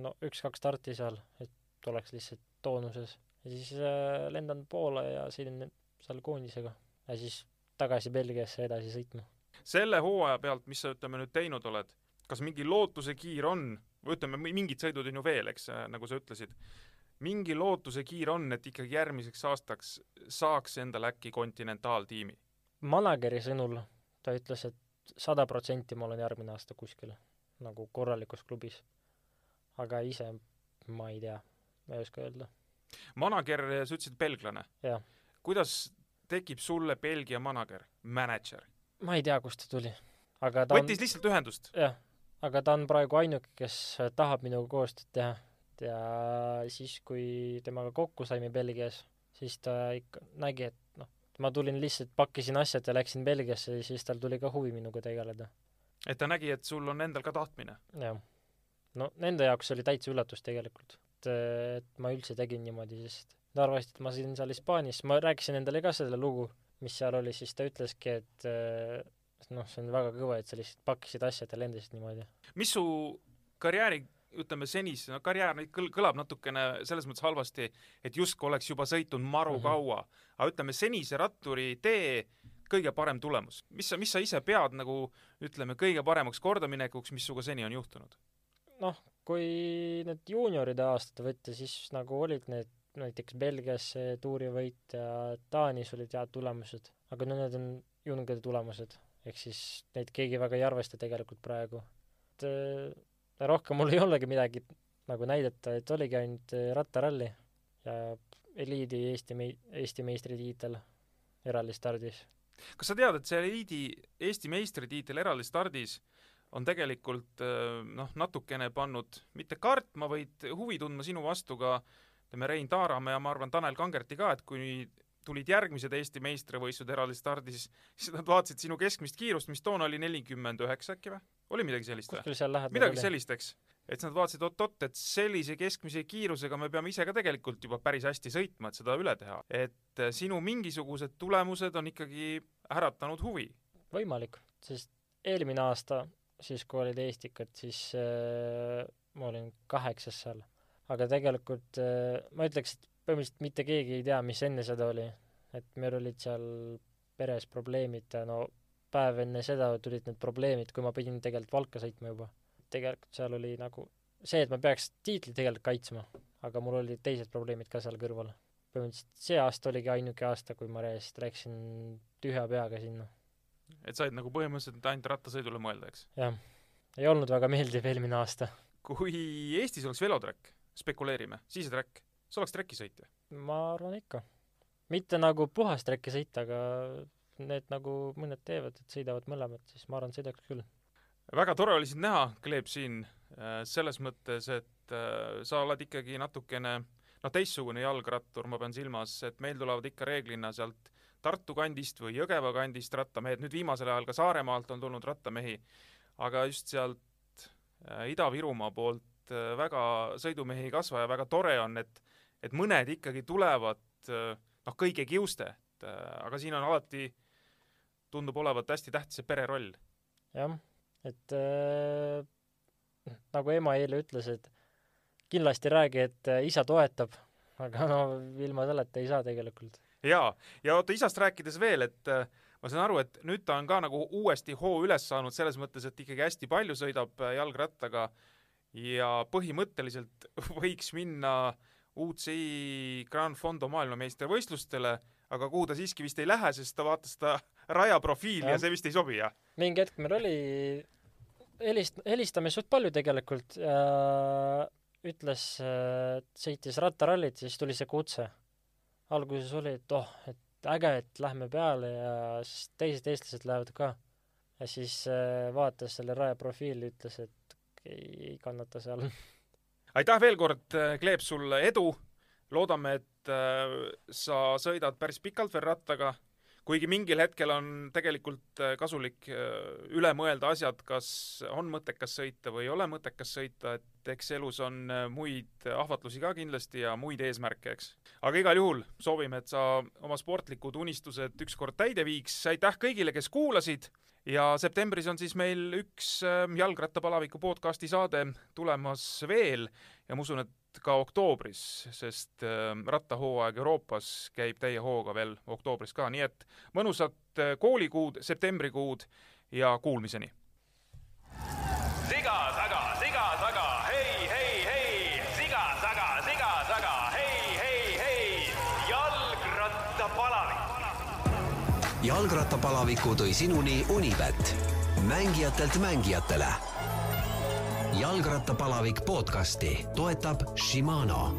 no üks-kaks starti seal, et oleks lihtsalt toonuses ja siis äh, lendan Poola ja sõidan seal koondisega ja siis tagasi Belgiasse edasi sõitma. selle hooaja pealt, mis sa ütleme nüüd teinud oled, kas mingi lootusekiir on, või ütleme, mingid sõidud on ju veel, eks, nagu sa ütlesid, mingi lootusekiir on, et ikkagi järgmiseks aastaks saaks endale äkki kontinentaaltiimi? manageri sõnul ta ütles, et sada protsenti ma olen järgmine aasta kuskil nagu korralikus klubis. Aga ise ma ei tea, ma ei oska öelda. manager, sa ütlesid belglane kuidas tekib sulle Belgia manager, mänedžer? ma ei tea, kust ta tuli, aga ta on võttis lihtsalt ühendust? jah, aga ta on praegu ainuke, kes tahab minuga koostööd teha ja siis, kui temaga kokku saime Belgias, siis ta ikka nägi, et noh, ma tulin lihtsalt, pakkisin asjad ja läksin Belgiasse ja siis tal tuli ka huvi minuga tegeleda. et ta nägi, et sul on endal ka tahtmine? jah. No nende jaoks oli täitsa üllatus tegelikult, et, et ma üldse tegin niimoodi, sest nad arvasid, et ma sõin seal Hispaanias, ma rääkisin endale ka selle lugu, mis seal oli, siis ta ütleski, et noh, see on väga kõva, et sa lihtsalt pakkisid asjad ja lendasid niimoodi. mis su karjääri ütleme senise, no karjäär nüüd kõl-, kõlab natukene selles mõttes halvasti, et justkui oleks juba sõitnud maru mm. -hmm. kaua, aga ütleme, senise ratturi tee kõige parem tulemus. mis sa, mis sa ise pead nagu ütleme, kõige paremaks kordaminekuks, mis sinuga seni on juhtunud? noh, kui need juunioride aastad võtta, siis nagu olid need näiteks Belgias see tuurivõit ja Taanis olid head tulemused, aga no need on jungide tulemused, ehk siis neid keegi väga ei arvesta tegelikult praegu. et äh, rohkem mul ei olegi midagi nagu näidata, et oligi ainult äh, rattaralli ja eliidi Eesti mei-, Eesti meistritiitel eraldistardis. kas sa tead, et see eliidi Eesti meistritiitel eraldi stardis on tegelikult äh, noh, natukene pannud mitte kartma, vaid huvi tundma sinu vastu ka ütleme, Rein Taaramäe ja ma arvan, Tanel Kangerti ka, et kui tulid järgmised Eesti meistrivõistlused eraldi stardis, siis nad vaatasid sinu keskmist kiirust, mis toona oli nelikümmend üheksa äkki või? oli midagi sellist või? midagi sellist, eks. et siis nad vaatasid oot-oot, et sellise keskmise kiirusega me peame ise ka tegelikult juba päris hästi sõitma, et seda üle teha. et äh, sinu mingisugused tulemused on ikkagi äratanud huvi. võimalik, sest eelmine aasta, siis kui olid Eestikad, siis äh, ma olin kaheksas seal. aga tegelikult äh, ma ütleks, et põhimõtteliselt mitte keegi ei tea, mis enne seda oli. et meil olid seal peres probleemid no päev enne seda tulid need probleemid, kui ma pidin tegelikult Valka sõitma juba. tegelikult seal oli nagu see, et ma peaks tiitlit tegelikult kaitsma, aga mul olid teised probleemid ka seal kõrval. põhimõtteliselt see aasta oligi ainuke aasta, kui ma reaalselt läksin tühja peaga sinna et said nagu põhimõtteliselt ainult rattasõidule mõelda, eks. jah, ei olnud väga meeldiv eelmine aasta. kui Eestis oleks veloträkk, spekuleerime, sisetrack, sa oleks trekki sõitja. ma arvan ikka. mitte nagu puhas trekki sõita, aga need nagu mõned teevad, et sõidavad mõlemad, siis ma arvan, sõidaks küll. väga tore oli sind näha, Kleep, siin äh, selles mõttes, et äh, sa oled ikkagi natukene noh, teistsugune jalgrattur, ma pean silmas, et meil tulevad ikka reeglina sealt Tartu kandist või Jõgeva kandist rattamehed, nüüd viimasel ajal ka Saaremaalt on tulnud rattamehi, aga just sealt äh, Ida-Virumaa poolt äh, väga sõidumehi ei kasva ja väga tore on, et et mõned ikkagi tulevad äh, noh, kõige kiuste, et aga siin on alati, tundub olevat hästi tähtis see pereroll jah, et äh, nagu ema eile ütles, et kindlasti räägi, et isa toetab, aga no ilma selleta ei saa tegelikult. jaa, ja oota isast rääkides veel, et äh, ma saan aru, et nüüd ta on ka nagu uuesti hoo üles saanud selles mõttes, et ikkagi hästi palju sõidab äh, jalgrattaga ja põhimõtteliselt võiks minna UCI Grand Fondo maailmameistrivõistlustele, aga kuhu ta siiski vist ei lähe, sest ta vaatas seda rajaprofiili ja Jah. see vist ei sobi, jah? mingi hetk meil oli helist-, helistame suht palju tegelikult ja ütles, et sõitis rattarallit, siis tuli see kutse. Alguses oli, et oh, et äge, et lähme peale ja siis teised eestlased lähevad ka. ja siis äh, vaatas selle raja profiili, ütles, et ei, ei kannata seal. aitäh veel kord, Kleep, sulle edu, loodame, et äh, sa sõidad päris pikalt veel rattaga, kuigi mingil hetkel on tegelikult äh, kasulik äh, üle mõelda asjad, kas on mõttekas sõita või ei ole mõttekas sõita, et eks elus on äh, muid ahvatlusi ka kindlasti ja muid eesmärke, eks. aga igal juhul soovime, et sa oma sportlikud unistused ükskord täide viiks, aitäh kõigile, kes kuulasid! Ja septembris on siis meil üks Jalgrattapalaviku podcasti saade tulemas veel. Ja ma usun, et ka oktoobris, sest äh, rattahooaeg Euroopas käib täie hooga veel oktoobris ka, nii et mõnusat äh, koolikuud, septembrikuud ja kuulmiseni! siga taga, siga taga, hei, hei, hei, siga taga, siga taga, hei, hei, hei, jalgrattapalavik. jalgrattapalaviku tõi sinuni Unibet, mängijatelt mängijatele jalgrattapalavik podcasti toetab Shimano.